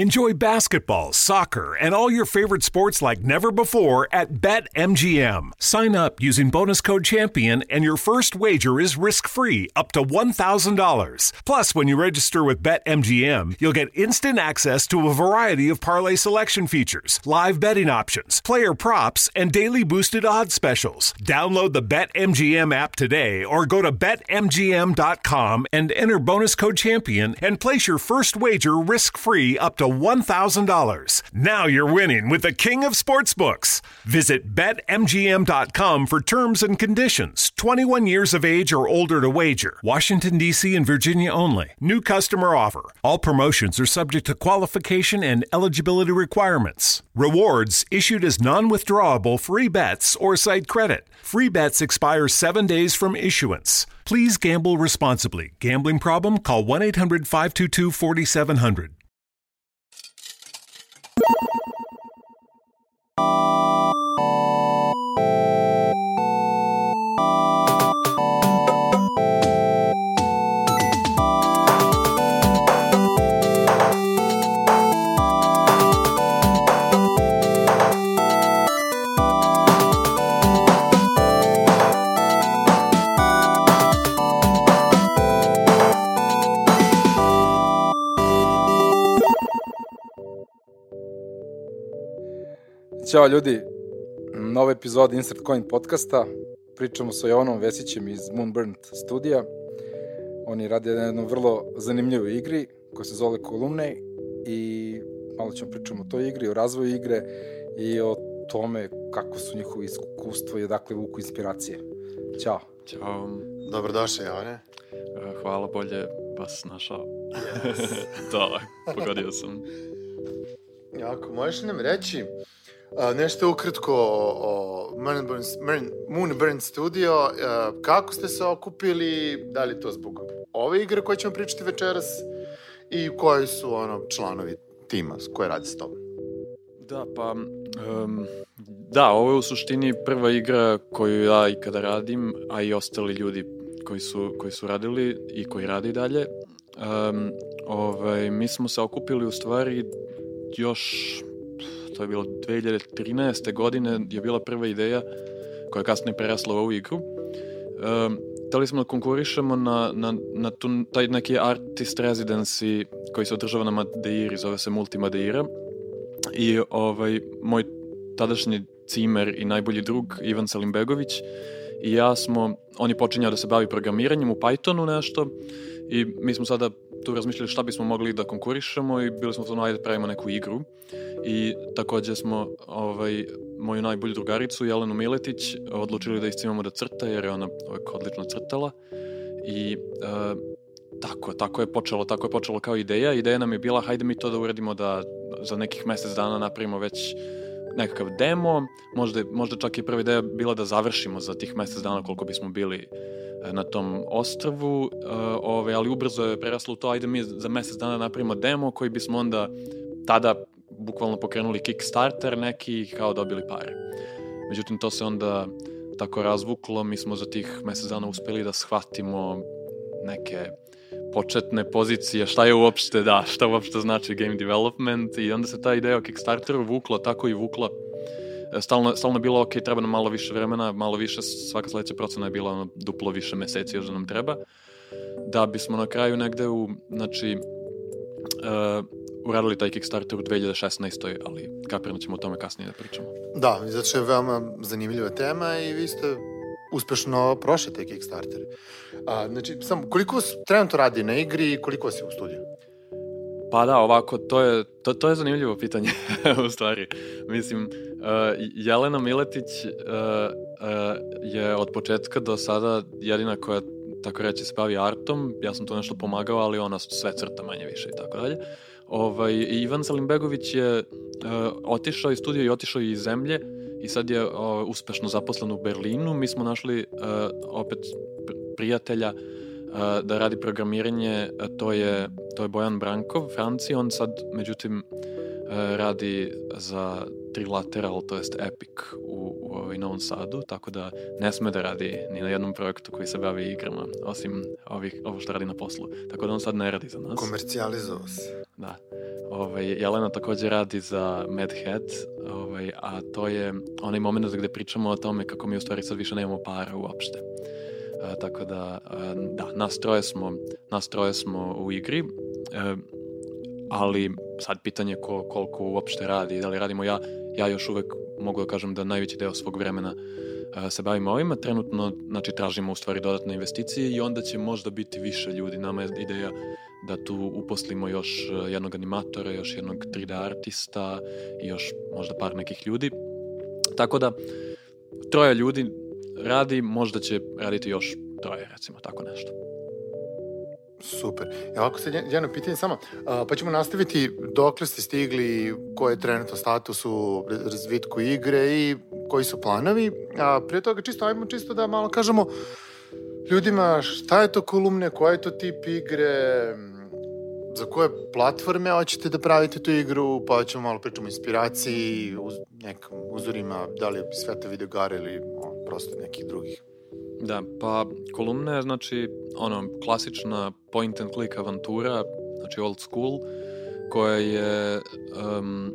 Enjoy basketball, soccer, and all your favorite sports like never before at BetMGM. Sign up using bonus code CHAMPION and your first wager is risk-free up to $1,000. Plus, when you register with BetMGM, you'll get instant access to a variety of parlay selection features, live betting options, player props, and daily boosted odds specials. Download the BetMGM app today or go to betmgm.com and enter bonus code CHAMPION and place your first wager risk-free up to $1,000. Now you're winning with the king of sportsbooks. Visit betmgm.com for terms and conditions. 21 years of age or older to wager. Washington, D.C. and Virginia only. New customer offer. All promotions are subject to qualification and eligibility requirements. Rewards issued as non withdrawable free bets or site credit. Free bets expire seven days from issuance. Please gamble responsibly. Gambling problem? Call 1 800 522 4700. Ćao ljudi, nova epizoda Insert Coin podcasta. Pričamo sa Jovanom Vesićem iz Moonburnt studija. Oni rade na jednoj vrlo zanimljivoj igri koja se zove Kolumne i malo ćemo pričamo o toj igri, o razvoju igre i o tome kako su njihovi iskustvo i odakle vuku inspiracije. Ćao. Ćao. Dobrodošli, Jovane. E, Hvala, bolje vas našao. da, pogodio sam. Jako, možeš nam reći a, nešto ukratko o, o Moonburn, Moonburn Studio, kako ste se okupili, da li to zbog ove igre koje ćemo pričati večeras i koji su ono članovi tima koje radi s tobom? Da, pa... Um, da, ovo je u suštini prva igra koju ja ikada radim, a i ostali ljudi koji su, koji su radili i koji radi i dalje. Um, ovaj, mi smo se okupili u stvari još, to je bilo 2013. godine, je bila prva ideja koja je kasnije prerasla u ovu igru. Um, Hteli smo da konkurišemo na, na, na tu, taj neki artist residency koji se održava na Madeiri, zove se Multi Madeira. I ovaj, moj tadašnji cimer i najbolji drug Ivan Salimbegović i ja smo, on je počinjao da se bavi programiranjem u Pythonu nešto i mi smo sada tu razmišljali šta bismo mogli da konkurišemo i bili smo to ajde pravimo neku igru. I takođe smo ovaj, moju najbolju drugaricu Jelenu Miletić odlučili da iscimamo da crta jer je ona uvek odlično crtala. I uh, tako, tako je počelo, tako je počelo kao ideja. Ideja nam je bila hajde mi to da uradimo da za nekih mesec dana napravimo već nekakav demo, možda, možda čak i prva ideja bila da završimo za tih mesec dana koliko bismo bili na tom ostrvu, uh, ove, ali ubrzo je preraslo to, ajde mi za mesec dana napravimo demo koji bismo onda tada bukvalno pokrenuli Kickstarter neki i kao dobili pare. Međutim, to se onda tako razvuklo, mi smo za tih mesec dana uspeli da shvatimo neke početne pozicije, šta je uopšte, da, šta uopšte znači game development i onda se ta ideja o Kickstarteru vukla tako i vukla stalno, stalno je bilo ok, treba nam malo više vremena, malo više, svaka sledeća procena je bila ono, duplo više meseci još da nam treba, da bismo na kraju negde u, znači, uh, uradili taj Kickstarter u 2016. ali kapirno ćemo o tome kasnije da pričamo. Da, što je veoma zanimljiva tema i vi ste uspešno prošli taj Kickstarter. A, znači, sam, koliko trenutno radi na igri i koliko je u studiju? Pa da, ovako, to je, to, to je zanimljivo pitanje, u stvari. Mislim, uh, Jelena Miletić uh, uh, je od početka do sada jedina koja, tako reći, se bavi artom. Ja sam to nešto pomagao, ali ona sve crta manje više i tako dalje. Ovaj, Ivan Salimbegović je uh, otišao iz studija i otišao iz zemlje i sad je uh, uspešno zaposlen u Berlinu. Mi smo našli uh, opet prijatelja da radi programiranje, to je, to je Bojan Brankov, Franci, on sad, međutim, radi za Trilateral, to jest Epic u, u ovaj Novom Sadu, tako da ne sme da radi ni na jednom projektu koji se bavi igrama, osim ovih, ovo što radi na poslu. Tako da on sad ne radi za nas. Komercijalizovao se. da. Ovaj, Jelena takođe radi za Madhead, ovaj, a to je onaj moment gde pričamo o tome kako mi u stvari sad više nemamo para uopšte. Tako da, a, da, nas troje smo, nas troje smo u igri, e, ali sad pitanje ko, koliko uopšte radi, da li radimo ja, ja još uvek mogu da kažem da najveći deo svog vremena se bavimo ovima, trenutno znači, tražimo u stvari dodatne investicije i onda će možda biti više ljudi. Nama je ideja da tu uposlimo još e, jednog animatora, još jednog 3D artista i još možda par nekih ljudi. Tako da, troje ljudi radi, možda će raditi još troje, recimo, tako nešto. Super. Evo ovako sad jedno pitanje samo, a, pa ćemo nastaviti dokle ste stigli, koji je trenutno status u razvitku igre i koji su planovi. A prije toga čisto, ajmo čisto da malo kažemo ljudima šta je to kolumne, koji je to tip igre, za koje platforme hoćete da pravite tu igru, pa ćemo malo pričamo o inspiraciji, uz, nekim uzorima, da li sveta videogara ili prosto nekih drugih. Da, pa kolumna je znači ono klasična point and click avantura, znači old school, koja je um,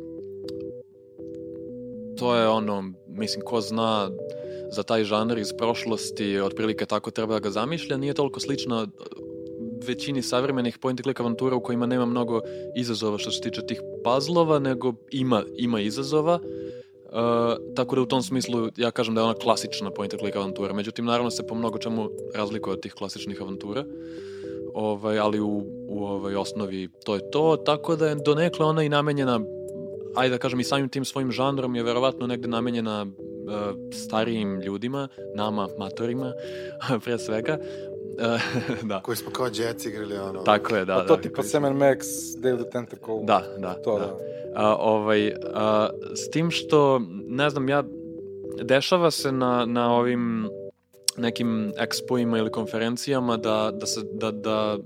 to je ono, mislim, ko zna za taj žanr iz prošlosti, otprilike tako treba da ga zamišlja, nije toliko slična većini savremenih point and click avantura u kojima nema mnogo izazova što se tiče tih puzzlova, nego ima, ima izazova. Uh, tako da u tom smislu ja kažem da je ona klasična point and click avantura. Međutim, naravno se po mnogo čemu razlikuje od tih klasičnih avantura. Ovaj, ali u, u ovaj, osnovi to je to, tako da je donekle ona i namenjena ajde da kažem i samim tim svojim žanrom je verovatno negde namenjena uh, starijim ljudima, nama, matorima, pre svega, da. Koji smo kao djeci igrali ono. Tako je, da. Pa to da, tipa Sam Max, Dave the Tentacle. Da, da. To, da. da. A, ovaj, a, s tim što, ne znam, ja, dešava se na, na ovim nekim ekspoima ili konferencijama da, da, se, da, da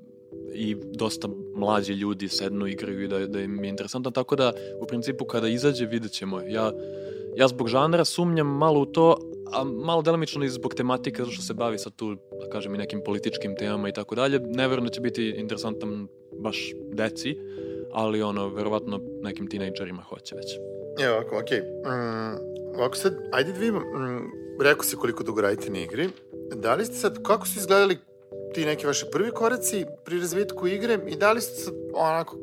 i dosta mlađi ljudi sednu igraju i da, da im je interesantno, tako da u principu kada izađe vidjet ćemo. Ja, ja zbog žanra sumnjam malo u to, a malo delimično i zbog tematike, zato što se bavi sad tu, da kažem, i nekim političkim temama i tako dalje. Ne da će biti interesantan baš deci, ali ono, verovatno nekim tinejdžerima hoće već. Evo ovako, okej. Okay. Mm, ovako sad, ajde da vidimo, mm, rekao si koliko dugo radite na igri. Da li ste sad, kako su izgledali ti neki vaši prvi koraci pri razvitku igre i da li ste sad onako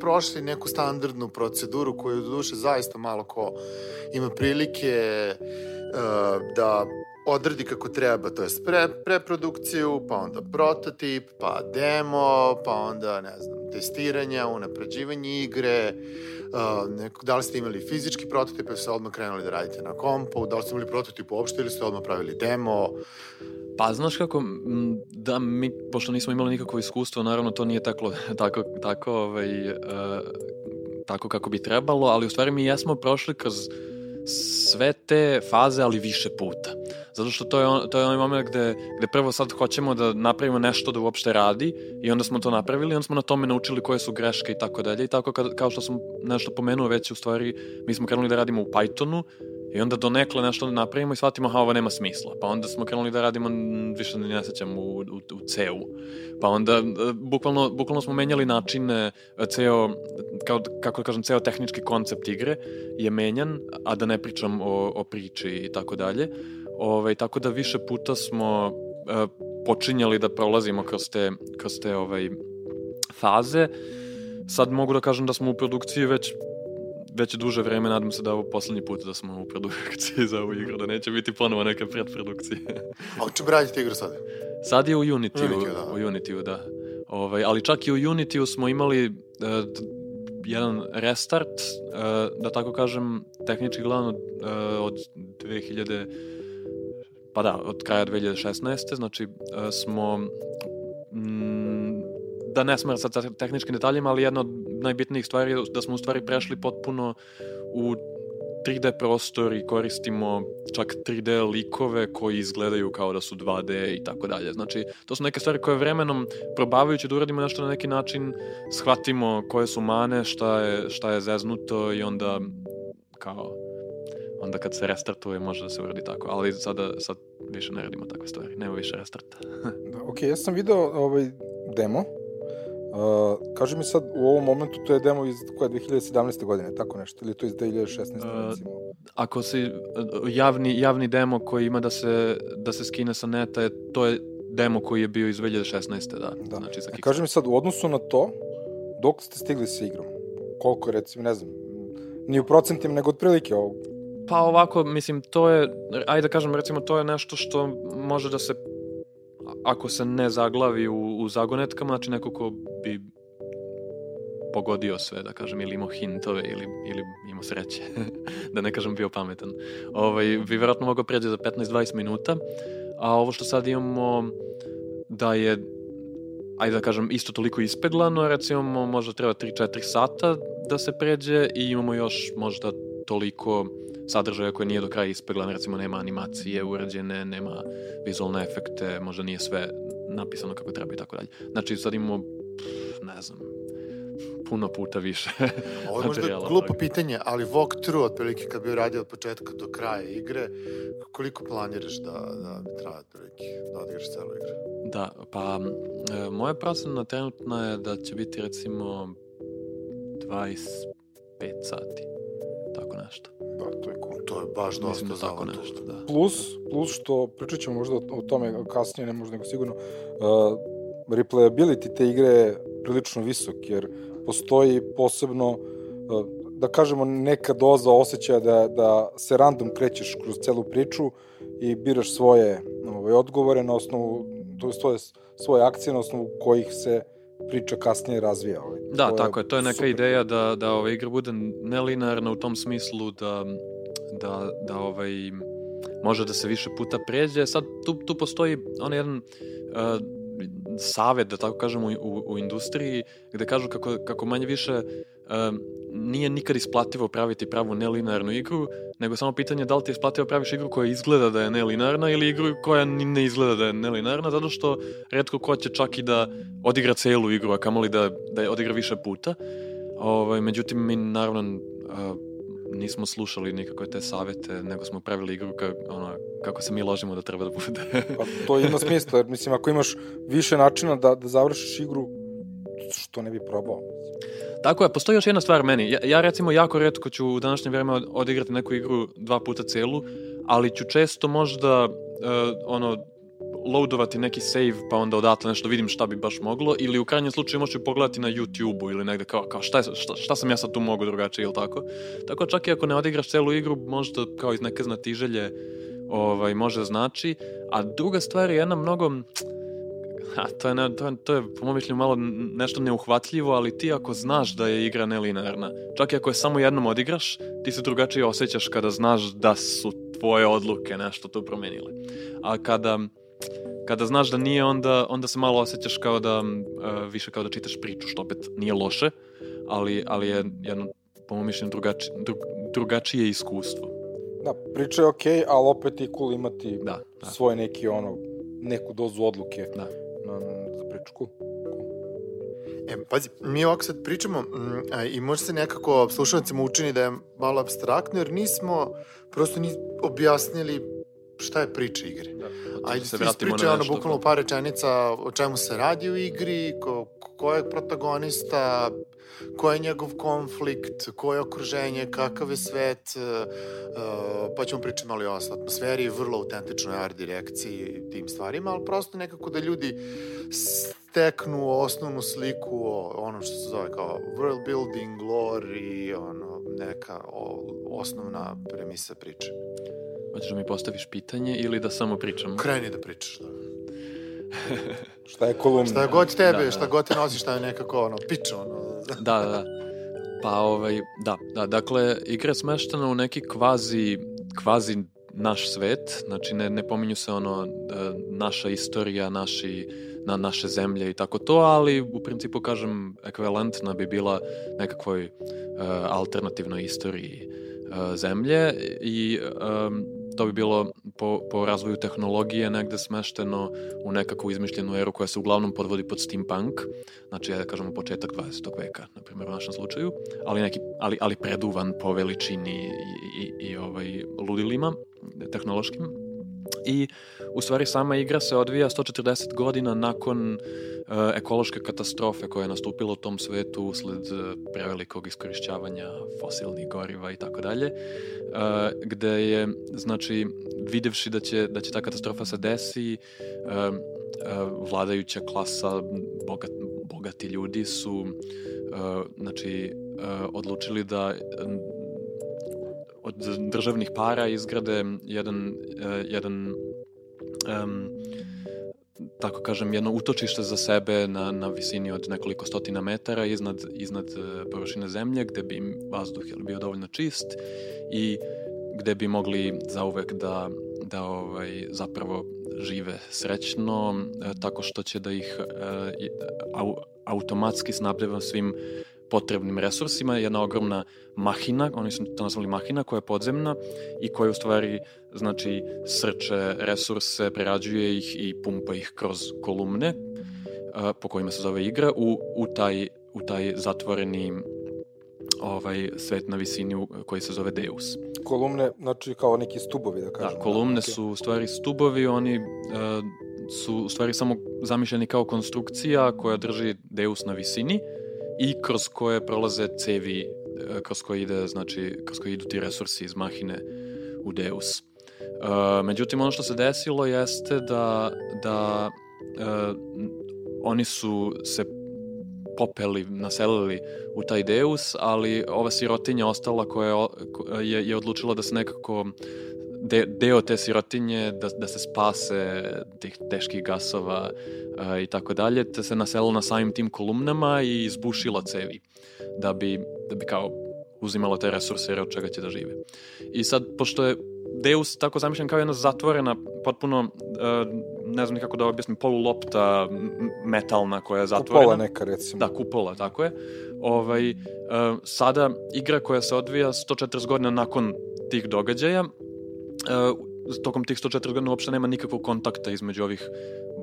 prošli neku standardnu proceduru koju do duše zaista malo ko ima prilike uh, da odradi kako treba, to je pre, preprodukciju, pa onda prototip, pa demo, pa onda, ne znam, testiranja, unapređivanje igre, uh, neko, da li ste imali fizički prototip, ili ste odmah krenuli da radite na kompu, da li ste imali prototip uopšte ili ste odmah pravili demo, Pa, znaš kako, da mi, pošto nismo imali nikakvo iskustvo, naravno to nije tako, tako, tako, ovaj, uh, tako kako bi trebalo, ali u stvari mi jesmo prošli kroz sve te faze, ali više puta. Zato što to je, on, to je onaj moment gde, gde prvo sad hoćemo da napravimo nešto da uopšte radi i onda smo to napravili i onda smo na tome naučili koje su greške i tako dalje i tako kad, kao što sam nešto pomenuo već u stvari mi smo krenuli da radimo u Pythonu I onda do nekle nešto da napravimo i shvatimo, ha, ovo nema smisla. Pa onda smo krenuli da radimo, više ne sećam, u, u, u C-u. Pa onda, e, bukvalno, bukvalno smo menjali načine, e, ceo, kao, kako da kažem, ceo tehnički koncept igre je menjan, a da ne pričam o, o priči i tako dalje. Ove, tako da više puta smo e, počinjali da prolazimo kroz te, kroz te ovaj, faze. Sad mogu da kažem da smo u produkciji već već duže vreme, nadam se da je ovo poslednji put da smo u produkciji za ovu igru, da neće biti ponovo neke predprodukcije. A u čemu radite igru sad? Sad je u Unity, Unity, da. u Unity, da. Ovaj, ali čak i u Unity smo imali uh, jedan restart, uh, da tako kažem, tehnički gledano uh, od 2000 pa da, od kraja 2016. Znači, uh, smo mm, da ne sad sa tehničkim detaljima, ali jedna od najbitnijih stvari je da smo u stvari prešli potpuno u 3D prostor i koristimo čak 3D likove koji izgledaju kao da su 2D i tako dalje. Znači, to su neke stvari koje vremenom, probavajući da uradimo nešto na neki način, shvatimo koje su mane, šta je, šta je zeznuto i onda kao onda kad se restartuje može da se uradi tako, ali sada sad više ne radimo takve stvari, nema više restarta. da, ok, ja sam video ovaj demo, Uh, kaži mi sad, u ovom momentu to je demo iz koje 2017. godine, tako nešto, ili to iz 2016. Uh, recimo? Ako si javni, javni demo koji ima da se, da se skine sa neta, je, to je demo koji je bio iz 2016. da. da. Znači, za e, kaži mi sad, u odnosu na to, dok ste stigli sa igrom? Koliko, recimo, ne znam, ni u procentima, nego otprilike? Pa ovako, mislim, to je, ajde da kažem, recimo, to je nešto što može da se ako se ne zaglavi u, u zagonetkama, znači neko ko bi pogodio sve, da kažem, ili imao hintove, ili, ili imao sreće, da ne kažem bio pametan, ovaj, bi verovatno mogao pređe za 15-20 minuta, a ovo što sad imamo da je ajde da kažem, isto toliko ispeglano, recimo možda treba 3-4 sata da se pređe i imamo još možda toliko sadržaja koje nije do kraja ispeglan, recimo nema animacije urađene, nema vizualne efekte, možda nije sve napisano kako treba i tako dalje. Znači sad imamo, ne znam, puno puta više Ovo je možda glupo pitanje, ali walkthrough, otprilike kad bi uradio od početka do kraja igre, koliko planiraš da, da bi traje otprilike, da odigraš celu igru? Da, pa e, moja procena trenutna je da će biti recimo 25 sati, tako nešto. Da, to je. To je baš dosta da tako nešto, da. Plus, plus što, pričat ćemo možda o tome kasnije, ne možda nego sigurno, uh, replayability te igre je prilično visok, jer postoji posebno, uh, da kažemo, neka doza osjećaja da, da se random krećeš kroz celu priču i biraš svoje ovaj, odgovore na osnovu, to svoje, svoje akcije na osnovu kojih se priča kasnije razvija. Ovaj. Da, to tako je, to je neka super. ideja da, da ova igra bude nelinearna u tom smislu da, da, da ovaj, može da se više puta pređe. Sad tu, tu postoji on jedan uh, savet, da tako kažem, u, u, u industriji, gde kažu kako, kako manje više uh, nije nikad isplativo praviti pravu nelinearnu igru, nego samo pitanje da li ti je isplativo praviš igru koja izgleda da je nelinearna ili igru koja ne izgleda da je nelinearna, zato što redko ko će čak i da odigra celu igru, a kamoli da, da je odigra više puta. Ovaj, međutim, mi naravno uh, nismo slušali nikakve te savete, nego smo pravili igru ka, ono, kako se mi ložimo da treba da bude. pa to ima smisla, jer mislim, ako imaš više načina da, da završiš igru, što ne bi probao? Tako je, postoji još jedna stvar meni. Ja, ja recimo jako redko ću u današnje vreme odigrati neku igru dva puta celu, ali ću često možda uh, ono loadovati neki save pa onda odatle nešto vidim šta bi baš moglo ili u krajnjem slučaju možeš pogledati na YouTube-u ili negde kao, kao šta, je, šta, šta sam ja sad tu mogu drugačije ili tako. Tako čak i ako ne odigraš celu igru možda kao iz neke znatiželje ovaj, može znači. A druga stvar je jedna mnogo A, to, je, ne, to, je, to je po mojom mišljenju malo nešto neuhvatljivo, ali ti ako znaš da je igra nelinearna, čak i ako je samo jednom odigraš, ti se drugačije osjećaš kada znaš da su tvoje odluke nešto tu promenile. A kada, kada znaš da nije, onda, onda se malo osjećaš kao da, uh, više kao da čitaš priču, što opet nije loše, ali, ali je jedno, po mojom mišljenju, drugači, dru, drugačije iskustvo. Da, priča je okej, okay, ali opet je cool imati da, da. svoje neki ono, neku dozu odluke. Da na, za pričku. E, pazi, mi ovako sad pričamo mm, a, i možda se nekako slušalnicima učini da je malo abstraktno, jer nismo prosto ni objasnili šta je priča igre. Da. Ajde, se ispričaj ono bukvalno par rečenica o čemu se radi u igri, ko, ko je protagonista, ko je njegov konflikt, ko je okruženje, kakav je svet, uh, pa ćemo pričati malo i o atmosferi, vrlo autentičnoj art direkciji tim stvarima, ali prosto nekako da ljudi steknu osnovnu sliku o ono što se zove kao world building, lore i ono, neka o, osnovna premisa priče. Hoćeš da mi postaviš pitanje ili da samo pričam? Kreni da pričaš, da. šta je kolumna? Šta je god tebe, da, da. šta god te nosi, šta je nekako ono, piče, ono. da, da, da. Pa, ovaj, da, da, dakle, igra je smeštena u neki kvazi, kvazi naš svet, znači ne, ne pominju se ono da, naša istorija, naši, na naše zemlje i tako to, ali u principu kažem ekvivalentna bi bila nekakvoj uh, alternativnoj istoriji uh, zemlje i um, to bi bilo po, po razvoju tehnologije negde smešteno u nekakvu izmišljenu eru koja se uglavnom podvodi pod steampunk, znači ja da kažemo početak 20. veka, na primjer u našem slučaju, ali, neki, ali, ali preduvan po veličini i, i, i ovaj, ludilima tehnološkim. i u stvari sama igra se odvija 140 godina nakon uh, ekološke katastrofe koja je nastupila u tom svetu usled uh, prevelikog iskorišćavanja fosilnih goriva i tako dalje, uh, gde je, znači, videvši da će, da će ta katastrofa se desi, uh, uh, vladajuća klasa, bogat, bogati ljudi su znači, odlučili da od državnih para izgrade jedan, jedan um, tako kažem, jedno utočište za sebe na, na visini od nekoliko stotina metara iznad, iznad površine zemlje, gde bi vazduh bio dovoljno čist i gde bi mogli zauvek da, da ovaj, zapravo žive srećno, tako što će da ih au, automatski snabdeva svim potrebnim resursima, jedna ogromna mahina, oni su to nazvali mahina, koja je podzemna i koja u stvari znači srče resurse, prerađuje ih i pumpa ih kroz kolumne po kojima se zove igra u, u, taj, u taj zatvoreni ovaj svet na visini koji se zove Deus. Kolumne, znači kao neki stubovi, da, da kažem. Da, kolumne okay. su u stvari stubovi, oni uh, su u stvari samo zamišljeni kao konstrukcija koja drži Deus na visini i kroz koje prolaze cevi e, kroz koje ide, znači, kroz koje idu ti resursi iz mahine u Deus. Uh, međutim, ono što se desilo jeste da, da uh, oni su se popeli, naselili u taj Deus, ali ova sirotinja ostala koja je, je odlučila da se nekako de, deo te sirotinje da, da se spase tih teških gasova uh, i tako dalje, te se naselila na samim tim kolumnama i izbušila cevi da bi, da bi kao uzimala te resurse od čega će da žive. I sad, pošto je Deus tako zamišljen kao jedna zatvorena, potpuno, uh, ne znam nikako da objasnim, polulopta metalna koja je zatvorena. Kupola neka, recimo. Da, kupola, tako je. Ovaj, uh, sada igra koja se odvija 140 godina nakon tih događaja, tokom tih 104 godina uopšte nema nikakvog kontakta između ovih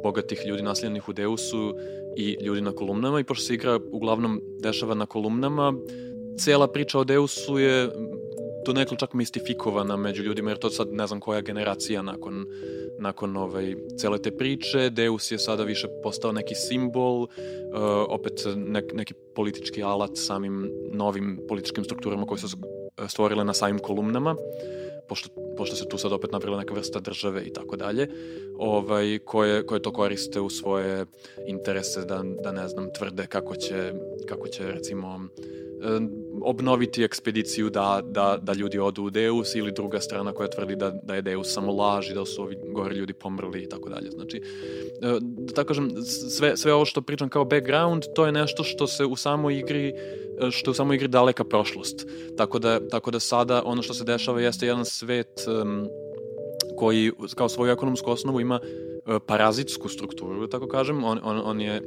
bogatih ljudi nasljednih u Deusu i ljudi na kolumnama i pošto se igra uglavnom dešava na kolumnama, cela priča o Deusu je to nekako čak mistifikovana među ljudima, jer to sad ne znam koja generacija nakon, nakon ovaj, cele te priče. Deus je sada više postao neki simbol, uh, opet nek, neki politički alat samim novim političkim strukturama koje su stvorile na samim kolumnama pošto, pošto se tu sad opet napravila neka vrsta države i tako dalje, ovaj, koje, koje to koriste u svoje interese da, da ne znam, tvrde kako će, kako će recimo obnoviti ekspediciju da, da, da ljudi odu u Deus ili druga strana koja tvrdi da, da je Deus samo laž i da su ovi gore ljudi pomrli i tako dalje. Znači, e, da tako kažem, sve, sve ovo što pričam kao background, to je nešto što se u samoj igri e, što u samoj igri daleka prošlost. Tako da, tako da sada ono što se dešava jeste jedan svet um, koji kao svoju ekonomsku osnovu ima e, parazitsku strukturu, da tako kažem, on, on, on je,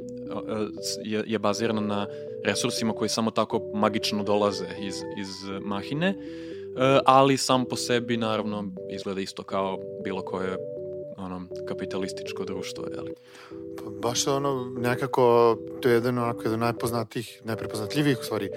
je, je baziran na resursima koji samo tako magično dolaze iz, iz mahine, e, ali sam po sebi naravno izgleda isto kao bilo koje ono, kapitalističko društvo, jeli? Pa baš ono, nekako, to je jedan onako, jedan najpoznatijih, najprepoznatljivijih, u stvari,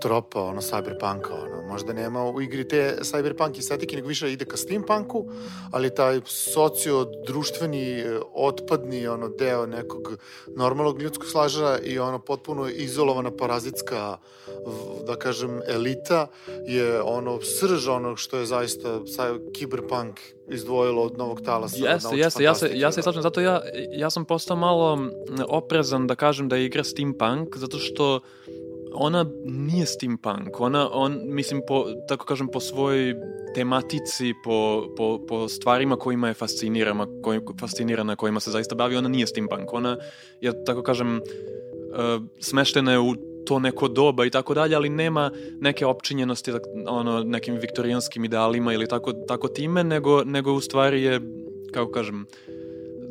tropa, ono, cyberpunka, ono, možda nema u igri te cyberpunk estetike, nego više ide ka steampunku, ali taj socio-društveni, e, otpadni, ono, deo nekog normalnog ljudskog slaža i ono, potpuno izolovana parazitska, da kažem, elita je ono, srž onog što je zaista kiberpunk izdvojilo od novog talasa. Jeste, jeste, ja se, ja se slažem, zato ja, ja sam postao malo oprezan da kažem da je igra steampunk, zato što ona nije steampunk, ona, on, mislim, po, tako kažem, po svojoj tematici, po, po, po stvarima kojima je fascinirana, koj, fascinirana, kojima se zaista bavi, ona nije steampunk, ona je, tako kažem, uh, smeštena je u to neko doba i tako dalje, ali nema neke opčinjenosti ono, nekim viktorijanskim idealima ili tako, tako time, nego, nego u stvari je, kako kažem, uh,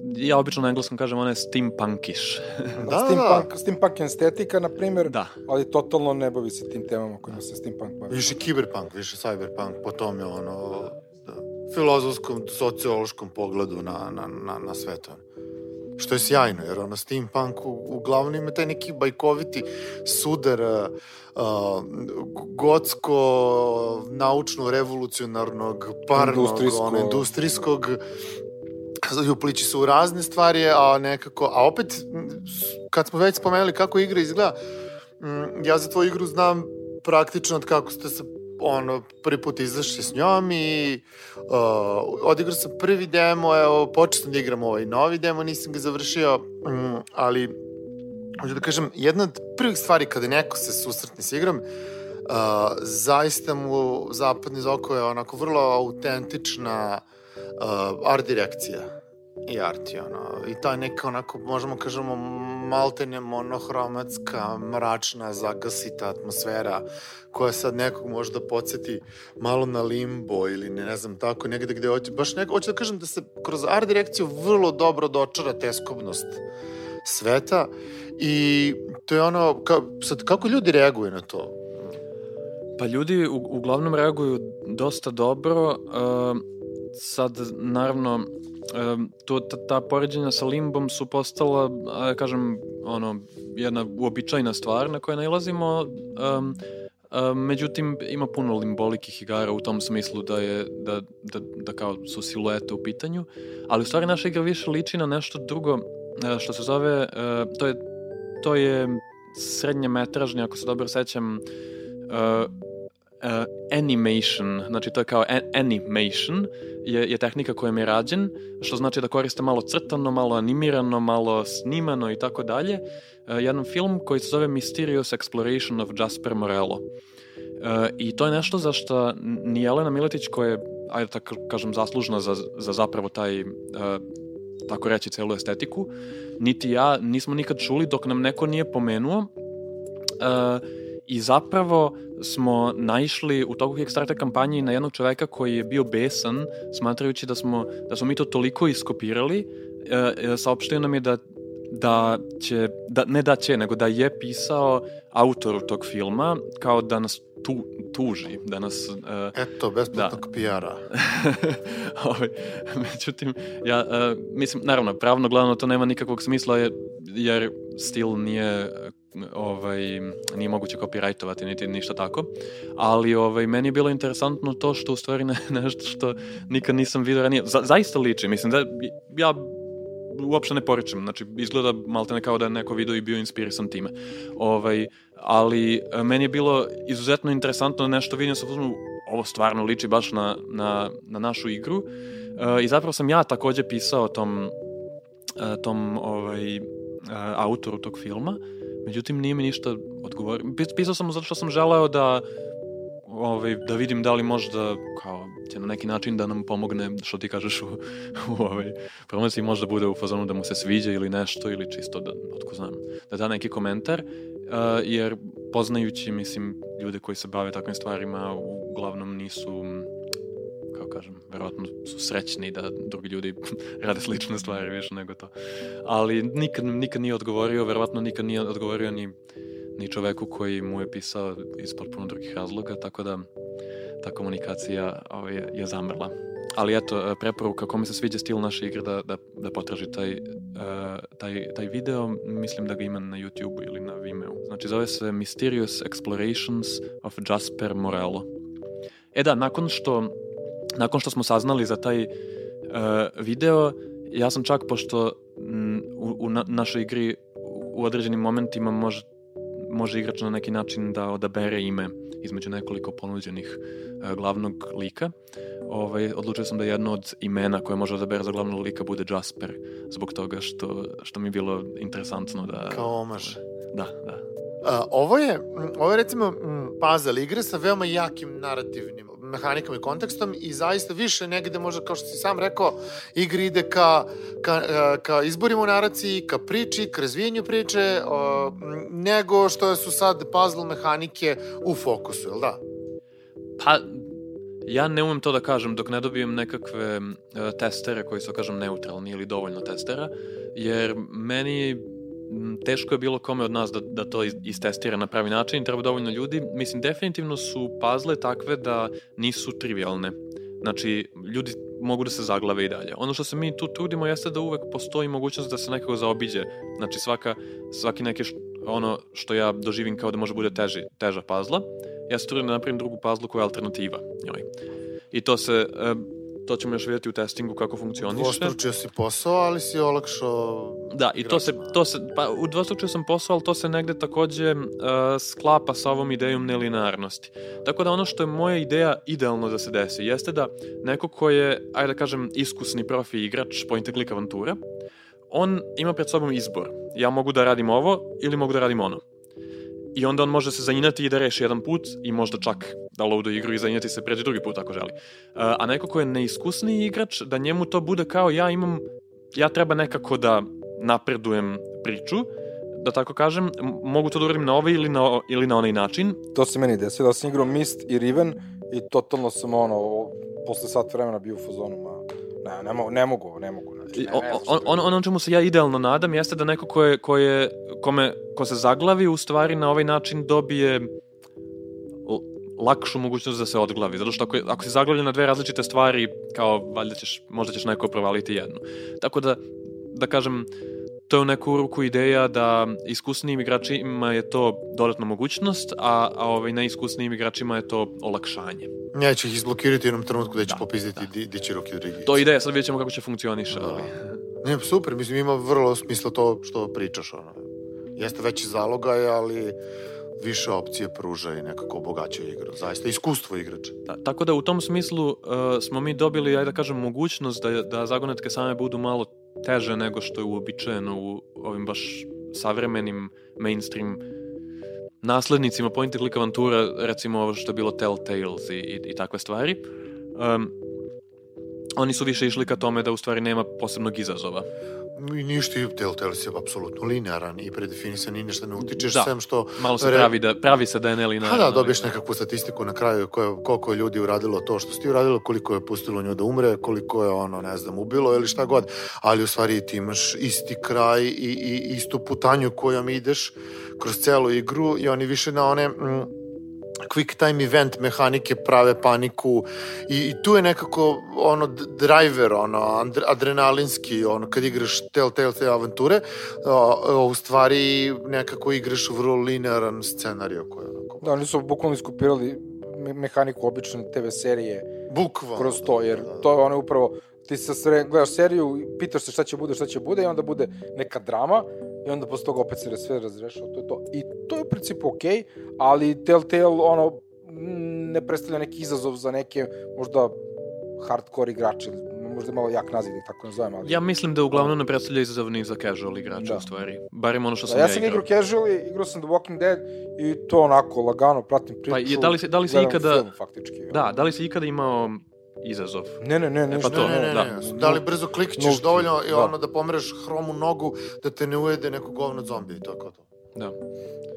ja obično na engleskom kažem ona je steampunkish. da, da, steampunk, da. steampunk estetika, na primjer, da. ali totalno ne bavi se tim temama kojima se steampunk bavi. Više kiberpunk, više cyberpunk, po tome ono, da, filozofskom, sociološkom pogledu na, na, na, na sve to. Što je sjajno, jer ono steampunk u, uglavnom ima taj neki bajkoviti sudar uh, gotsko naučno revolucionarnog parnog industrijskog, ono, industrijskog upliči se u razne stvari, a nekako, a opet, kad smo već spomenuli kako igra izgleda, ja za tvoju igru znam praktično od kako ste se ono, prvi put izašli s njom i uh, odigrao sam prvi demo, evo, počeo sam da igram ovaj novi demo, nisam ga završio, um, ali hoću da kažem, jedna od prvih stvari kada neko se susretne s igrom, uh, zaista mu zapadni zoko je onako vrlo autentična uh, art direkcija i arti, ono, i ta neka onako, možemo kažemo, maltene monohromatska, mračna, zagasita atmosfera, koja sad nekog možda podsjeti malo na limbo ili ne, ne znam tako, negde gde hoće, baš neko, hoću da kažem da se kroz art direkciju vrlo dobro dočara teskobnost sveta i to je ono, ka, sad kako ljudi reaguju na to? Pa ljudi u, uglavnom reaguju dosta dobro, uh, sad naravno to, ta, ta poređenja sa limbom su postala, da kažem, ono, jedna uobičajna stvar na koje najlazimo, um, um, međutim, ima puno limbolikih igara u tom smislu da je, da, da, da kao su siluete u pitanju, ali u stvari naša igra više liči na nešto drugo, e, što se zove, uh, to je, to je srednje metražnje, ako se dobro sećam, uh, uh, animation, znači to je kao animation, je, je tehnika kojom je rađen, što znači da koriste malo crtano, malo animirano, malo snimano i tako dalje. Uh, jedan film koji se zove Mysterious Exploration of Jasper Morello. Uh, I to je nešto za što ni Jelena Miletić koja je, ajde tako kažem, zaslužna za, za zapravo taj uh, tako reći celu estetiku, niti ja nismo nikad čuli dok nam neko nije pomenuo uh, i zapravo smo naišli u toku Kickstarter kampanje na jednog čoveka koji je bio besan, smatrajući da smo, da smo mi to toliko iskopirali, e, e, saopštio nam je da da će, da, ne da će, nego da je pisao autoru tog filma kao da nas tu, tuži, da nas... Uh, Eto, besplatnog da. PR-a. Ovaj, međutim, ja, uh, mislim, naravno, pravno gledano to nema nikakvog smisla jer, jer stil nije ovaj, nije moguće copyrightovati niti ništa tako, ali ovaj, meni je bilo interesantno to što u stvari ne, nešto što nikad nisam vidio ranije. Za, zaista liči, mislim da ja uopšte ne poričem, znači izgleda malte ne kao da je neko video i bio inspirisan time. Ovaj, ali e, meni je bilo izuzetno interesantno nešto vidim sa uzmanu, ovo stvarno liči baš na, na, na našu igru e, i zapravo sam ja takođe pisao tom, e, tom ovaj, autoru tog filma Međutim, nije mi ništa odgovorio. Pisao sam zato što sam želeo da ovaj, da vidim da li možda kao će na neki način da nam pomogne što ti kažeš u, u ovaj, promociji možda bude u fazonu da mu se sviđa ili nešto ili čisto da, otko znam, da da neki komentar uh, jer poznajući mislim ljude koji se bave takvim stvarima uglavnom nisu kažem, verovatno su srećni da drugi ljudi rade slične stvari više nego to. Ali nikad, nikad nije odgovorio, verovatno nikad nije odgovorio ni, ni čoveku koji mu je pisao iz potpuno drugih razloga, tako da ta komunikacija ovaj, je, zamrla. Ali eto, preporuka kome se sviđa stil naše igre da, da, da potraži taj, uh, taj, taj video, mislim da ga ima na YouTube ili na Vimeo. Znači zove se Mysterious Explorations of Jasper Morello. E da, nakon što nakon što smo saznali za taj uh, video, ja sam čak, pošto m, u, u na, našoj igri u određenim momentima može, može igrač na neki način da odabere ime između nekoliko ponuđenih uh, glavnog lika. Ovaj, odlučio sam da jedno od imena koje može odabere za glavnog lika bude Jasper, zbog toga što, što mi je bilo interesantno da... Kao omaž. Da, da. Uh, ovo je, ovo je recimo puzzle igre sa veoma jakim narativnim mehanikom i kontekstom i zaista više negde možda, kao što si sam rekao, igra ide ka, ka, e, ka izborima u naraciji, ka priči, ka razvijenju priče, o, nego što su sad puzzle mehanike u fokusu, je li da? Pa, ja ne umem to da kažem dok ne dobijem nekakve uh, testere koji su, kažem, neutralni ili dovoljno testera, jer meni teško je bilo kome od nas da, da to istestira na pravi način i treba dovoljno ljudi. Mislim, definitivno su puzzle takve da nisu trivialne. Znači, ljudi mogu da se zaglave i dalje. Ono što se mi tu trudimo jeste da uvek postoji mogućnost da se nekako zaobiđe. Znači, svaka, svaki neki š, ono što ja doživim kao da može bude teži, teža pazla, ja se trudim da napravim drugu pazlu koja je alternativa njoj. I to se, to ćemo još vidjeti u testingu kako funkcioniše. Dvostručio si posao, ali si olakšao Da, i to se, to se, pa udvostručio sam posao, ali to se negde takođe uh, sklapa sa ovom idejom nelinearnosti. Tako da ono što je moja ideja idealno da se desi, jeste da neko ko je, ajde da kažem, iskusni profi igrač point and click avantura, on ima pred sobom izbor. Ja mogu da radim ovo ili mogu da radim ono. I onda on može se zainati i da reši jedan put i možda čak da loaduje igru i zainati se pređe drugi put ako želi. Uh, a neko ko je neiskusniji igrač, da njemu to bude kao ja imam, ja treba nekako da napredujem priču, da tako kažem, mogu to da uradim na ovaj ili na, ili na onaj način. To se meni desilo, da sam igrao Mist i Riven i totalno sam ono, posle sat vremena bio u fazonu, ma, ne, ne, mogu, ne mogu, ne mogu. Znači, ne, ne znam o- šta on, ono čemu se ja idealno nadam jeste da neko ko je, ko je kome, ko se zaglavi u stvari na ovaj način dobije lakšu mogućnost da se odglavi. Zato što ako, ako si zaglavljen na dve različite stvari, kao valjda ćeš, možda ćeš neko provaliti jednu. Tako da, da kažem, to je u neku ruku ideja da iskusnijim igračima je to dodatna mogućnost, a, a ovaj, neiskusnijim igračima je to olakšanje. Neće ih izblokirati u jednom trenutku da će Da, popizditi di, di će ruke drigi. To je ideja, sad vidjet ćemo kako će funkcioniše. Da. ali... Ne, super, mislim, ima vrlo smisla to što pričaš, ono. Jeste veći zalogaj, ali više opcije pruža i nekako obogaćuje igru. Zaista, iskustvo igrača. Da, tako da u tom smislu uh, smo mi dobili, ajde da kažem, mogućnost da, da zagonetke same budu malo teže nego što je uobičajeno u ovim baš savremenim mainstream naslednicima point and click avantura, recimo ovo što je bilo Telltales i, i, i takve stvari. Um, oni su više išli ka tome da u stvari nema posebnog izazova. I ništa, Telltale je apsolutno linearan i predefinisan i ništa ne utičeš, Da. sem što... Malo se pravi, da, pravi se da je nelina. Pa da, dobiješ nekakvu statistiku na kraju koje, koliko je ljudi uradilo to što ti uradilo, koliko je pustilo nju da umre, koliko je ono, ne znam, ubilo ili šta god, ali u stvari ti imaš isti kraj i, i istu putanju kojom ideš kroz celu igru i oni više na one mm, quick time event mehanike prave paniku i, i tu je nekako ono driver, ono adrenalinski, ono kad igraš Telltale te avanture, o, u stvari nekako igraš u vrlo linearan scenariju koji je onako Da, oni su bukvalno iskopirali me mehaniku obične TV serije bukvalno kroz to, jer Da, da, da. to je ono upravo, ti se sre, gledaš seriju, pitaš se šta će bude, šta će bude i onda bude neka drama i onda posle toga opet se sve razrešava, to je to. I to je u principu okej, ali Telltale ono m, ne predstavlja neki izazov za neke možda hardcore igrače, možda malo jak naziv da ih tako nazovem, ali... Ja mislim da uglavnom ne predstavlja izazov ni za casual igrače Da. u stvari. Barem ono što sam Da, ja, ja sam igrao casual, igrao sam The Walking Dead i to onako lagano pratim priču. Pa je- da li se- da li se ikada- Film, faktički. Da, da li si ikada imao izazov? Ne, ne, ne, ništa. pa to, Ne, ne, ne, da. ne. Da li brzo klikćeš dovoljno i da. ono da pomereš hromu nogu da te ne ujede neko govno zombi i tako to. Da.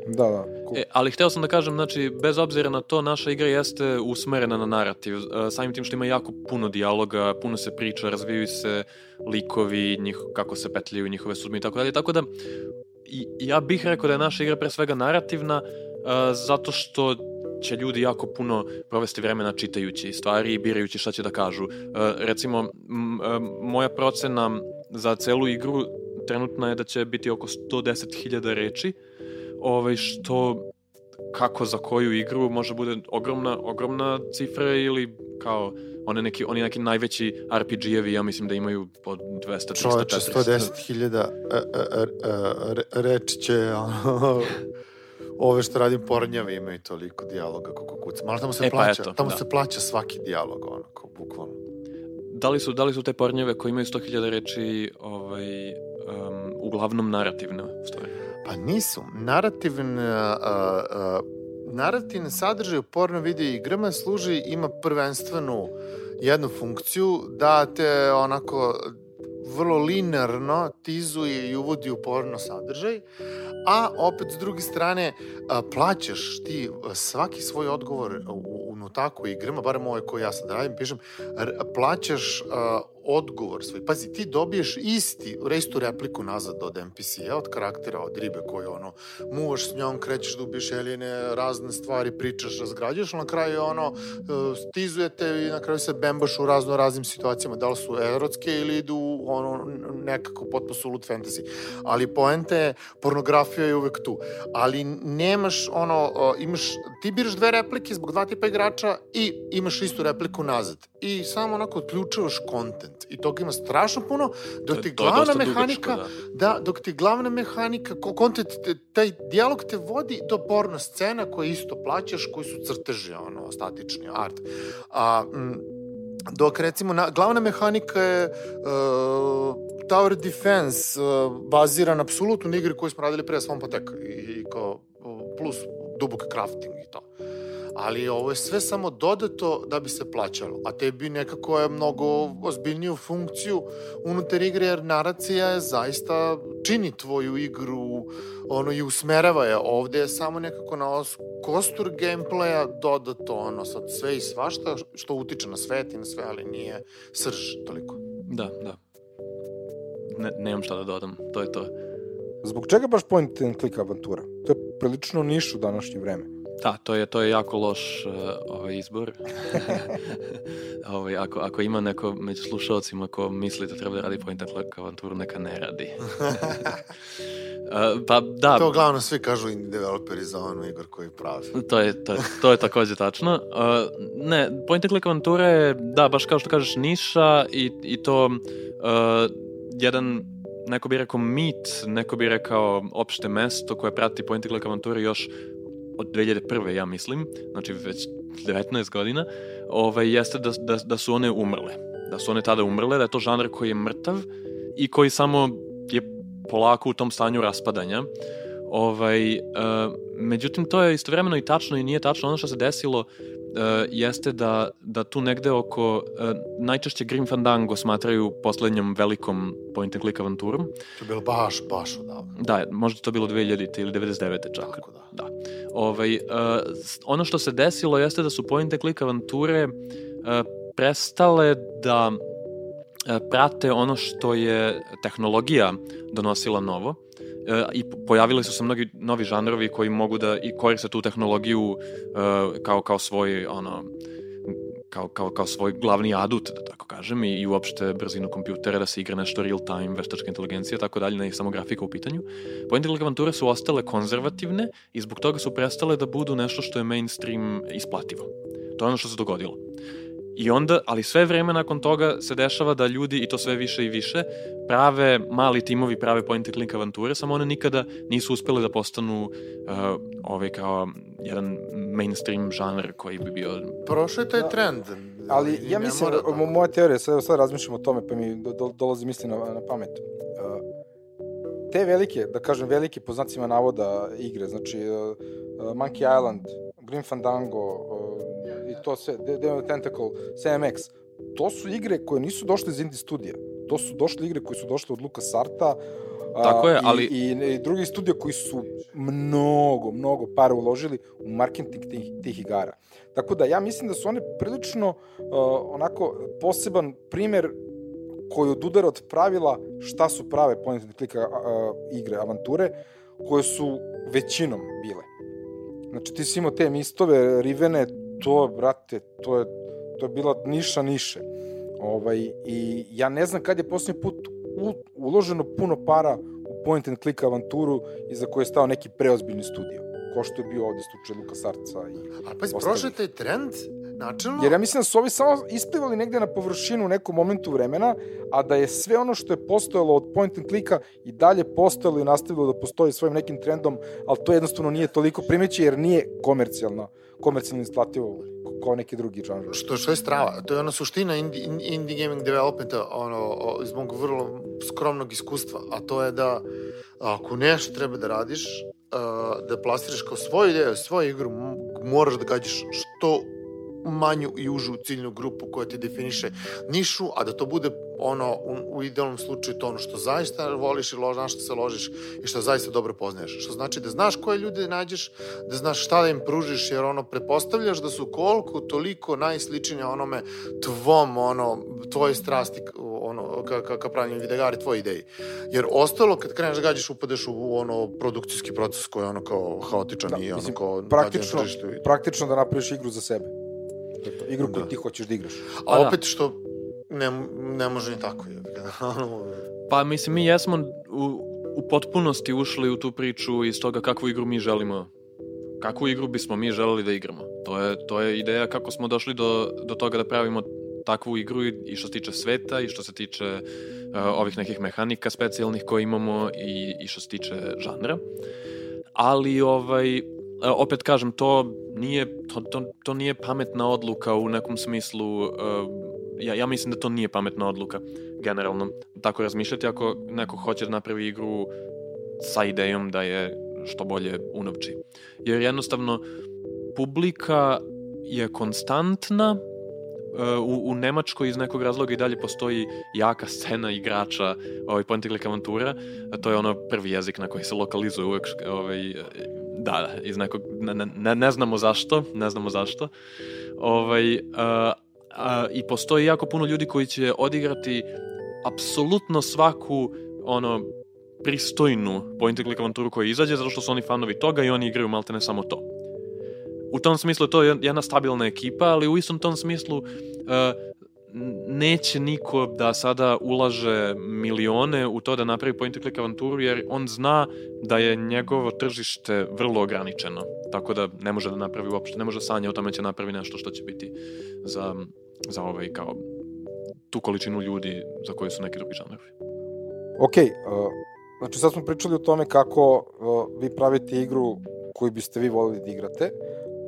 Da, da. Cool. E, ali hteo sam da kažem, znači, bez obzira na to, naša igra jeste usmerena na narativ. E, Samim tim što ima jako puno dijaloga, puno se priča, razvijaju se likovi, njih, kako se petljaju njihove sudme i tako dalje. Tako da, i, ja bih rekao da je naša igra pre svega narativna, e, zato što će ljudi jako puno provesti vremena čitajući stvari i birajući šta će da kažu. E, recimo, e, moja procena za celu igru trenutna je da će biti oko 110.000 reči, ovaj, što kako za koju igru može bude ogromna, ogromna cifra ili kao one neki, oni neki najveći RPG-evi, ja mislim da imaju po 200, 300, Čoveče, 400. 110.000 e, e, e, e, reči će ove što radim pornjavi imaju toliko dijaloga kako kucam. Ali tamo se E, pa plaća, eto, tamo da. se plaća svaki dijalog, onako, bukvalno. Da li su, da li su te pornjeve koji imaju 100.000 reči ovaj, um, uglavnom narativne stvari? Pa nisu. Narativn, a, a, a, narativni sadržaj u porno video igrama služi, ima prvenstvenu jednu funkciju da te onako vrlo linearno tizuje i uvodi u porno sadržaj, a opet s druge strane plaćaš ti svaki svoj odgovor u, u notaku igrama, barem ovaj koji ja sad radim, pišem, plaćaš odgovor svoj. Pazi, ti dobiješ isti, istu repliku nazad od NPC-a, od karaktera, od ribe koji ono, muvaš s njom, krećeš ubiješ alijene, razne stvari, pričaš, razgrađuješ, ali na kraju ono, e, stizujete i na kraju se bembaš u razno raznim situacijama, da li su erotske ili idu ono, nekako potpuno sulut fantasy. Ali poenta je, pornografija je uvek tu. Ali nemaš ono, imaš, ti biraš dve replike zbog dva tipa igrača i imaš istu repliku nazad. I samo onako odključavaš kontent. I toga ima strašno puno, dok ti glavna mehanika, dugačko, da. da. dok ti glavna mehanika, kontent, taj dijalog te vodi do porno scena koje isto plaćaš, koji su crteži, ono, statični art. A, m, dok recimo na, glavna mehanika je uh, Tower Defense uh, baziran apsolutno na igri koju smo radili pre Swamp Attack i, i kao plus dubok crafting i to ali ovo je sve samo dodato da bi se plaćalo, a tebi nekako je mnogo ozbiljniju funkciju unutar igre, jer naracija je zaista čini tvoju igru ono, i usmerava je. Ovde je samo nekako na kostur gameplaya dodato ono, sad sve i svašta što utiče na svet i na sve, ali nije srž toliko. Da, da. Ne, nemam šta da dodam, to je to. Zbog čega baš point and click avantura? To je prilično niš u današnje vreme. Da, to je, to je jako loš uh, ovaj izbor. ovaj, ako, ako ima neko među slušalcima ko misli da treba da radi point and click avanturu, neka ne radi. uh, pa da. To uglavnom svi kažu indie developeri za onu igor koji pravi. To je, to, to je takođe tačno. Uh, ne, point and click avantura je, da, baš kao što kažeš, niša i, i to uh, jedan neko bi rekao mit, neko bi rekao opšte mesto koje prati point and click avanture još od 2001. ja mislim, znači već 19 godina, ovaj, jeste da, da, da su one umrle. Da su one tada umrle, da je to žanr koji je mrtav i koji samo je polako u tom stanju raspadanja. Ovaj, uh, međutim, to je istovremeno i tačno i nije tačno. Ono što se desilo jeste da, da tu negde oko, uh, najčešće Grim Fandango smatraju poslednjom velikom point and click avanturom. To je bilo baš, baš odavno. Da, možda to bilo 2000 ili 99. čak. Tako da. da. Ovaj, uh, ono što se desilo jeste da su point and click avanture uh, prestale da prate ono što je tehnologija donosila novo E, i pojavili su se mnogi novi žanrovi koji mogu da i koriste tu tehnologiju uh, kao, kao svoj ono, kao, kao, kao svoj glavni adut, da tako kažem, i, i uopšte brzinu kompjutera, da se igra nešto real time, veštačka inteligencija, tako dalje, ne samo grafika u pitanju. And avanture su ostale konzervativne i zbog toga su prestale da budu nešto što je mainstream isplativo. To je ono što se dogodilo. I onda, ali sve vreme nakon toga se dešava da ljudi, i to sve više i više, prave mali timovi, prave point and click avanture, samo one nikada nisu uspele da postanu uh, ovaj kao jedan mainstream žanr koji bi bio... Prošao je taj da. trend. Ali ja mislim, da moja teorija, sad, sad razmišljam o tome, pa mi do, do, dolazi misli na, na pamet. Uh, te velike, da kažem velike po znacima navoda igre, znači uh, uh, Monkey Island, Grim Fandango, uh, to sve, the Tentacle, CMX, to su igre koje nisu došle iz indie studija. To su došle igre koje su došle od Luka Sarta, Tako je, ali... I, i, i drugi studio koji su mnogo, mnogo para uložili u marketing tih, tih igara. Tako da ja mislim da su one prilično uh, onako poseban primer koji odudara od pravila šta su prave point and click uh, igre, avanture, koje su većinom bile. Znači ti si imao te mistove, Rivene, to, brate, to je, to je bila niša niše. Ovaj, I ja ne znam kad je posljednji put u, uloženo puno para u point and click avanturu iza koje je stao neki preozbiljni studio. Ko što je bio ovde slučaj Luka Sarca i A pa prošao taj trend načelno... Jer ja mislim da su ovi samo isplivali negde na površinu u nekom momentu vremena, a da je sve ono što je postojalo od point and clicka i dalje postojalo i nastavilo da postoji svojim nekim trendom, ali to jednostavno nije toliko primeći jer nije komercijalno komercijalno isplativo kao neki drugi žanr. Što, što je strava. To je ona suština indie, indie gaming developmenta, ono, iz mog vrlo skromnog iskustva, a to je da ako nešto treba da radiš, da plastiraš kao svoju ideju, svoju igru, moraš da gađaš što manju i užu ciljnu grupu koja ti definiše nišu, a da to bude ono, u, u idealnom slučaju to ono što zaista voliš i lož, na što se ložiš i što zaista dobro poznaješ. Što znači da znaš koje ljude nađeš, da znaš šta da im pružiš, jer ono, prepostavljaš da su koliko toliko najsličnije onome tvom, ono, tvoje strasti ka, ka, ka pravljenju videgari tvoje ideji. Jer ostalo, kad kreneš da gađaš, upadaš u, u ono produkcijski proces koji je ono kao haotičan Da, i ono mislim, kao praktično, praktično da napraviš igru za sebe. To je to, igru koju Da. ti hoćeš da igraš. A da. opet što ne, ne može ni tako. Je. Pa mislim, mi jesmo u, u potpunosti ušli u tu priču iz toga kakvu igru mi želimo kakvu igru bismo mi želeli da igramo. To je, to je ideja kako smo došli do, do toga da pravimo takvu igru i, i što se tiče sveta i što se tiče uh, ovih nekih mehanika specijalnih koje imamo i, i što se tiče žanra. Ali ovaj, opet kažem, to nije, to, to, to nije pametna odluka u nekom smislu, uh, ja, ja mislim da to nije pametna odluka generalno tako razmišljati ako neko hoće da napravi igru sa idejom da je što bolje unovči. Jer jednostavno publika je konstantna e, u, u Nemačkoj iz nekog razloga i dalje postoji jaka scena igrača ovaj, point and click avantura, to je ono prvi jezik na koji se lokalizuje uvek ovaj, da, iz nekog, ne, ne, ne znamo zašto, ne znamo zašto. Ovaj, a, a, I postoji jako puno ljudi koji će odigrati apsolutno svaku ono pristojnu point and click avanturu koja izađe zato što su oni fanovi toga i oni igraju maltene samo to. U tom smislu je to jedna stabilna ekipa, ali u istom tom smislu uh, neće niko da sada ulaže milione u to da napravi point and click avanturu jer on zna da je njegovo tržište vrlo ograničeno. Tako da ne može da napravi uopšte, ne može da sanja o tome će napravi nešto što će biti za, za ovaj kao tu količinu ljudi za koje su neki drugi žanrovi. Ok, uh, znači sad smo pričali o tome kako uh, vi pravite igru koju biste vi volili da igrate,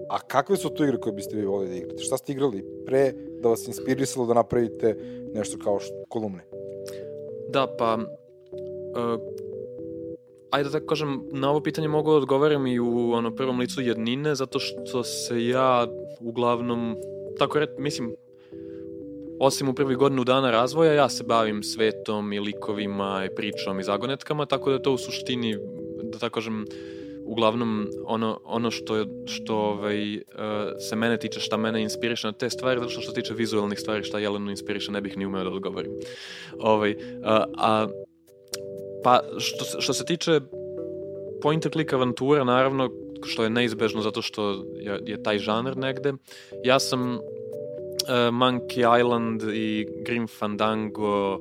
a kakve su to igre koje biste vi volili da igrate? Šta ste igrali pre da vas inspirisalo da napravite nešto kao što, kolumne? Da, pa... Uh, ajde da kažem, na ovo pitanje mogu da odgovaram i u ono, prvom licu jednine, zato što se ja uglavnom, tako red, mislim, osim u prvih godinu dana razvoja, ja se bavim svetom i likovima i pričom i zagonetkama, tako da to u suštini, da tako kažem, uglavnom ono, ono što, što ovaj, uh, se mene tiče, šta mene inspiriše na te stvari, zato što što se tiče vizualnih stvari, šta Jelenu inspiriše, ne bih ni umeo da odgovorim. Ovaj, uh, a, pa što, što se tiče point and click avantura, naravno, što je neizbežno zato što je, je taj žanr negde, ja sam uh, Monkey Island i Grim Fandango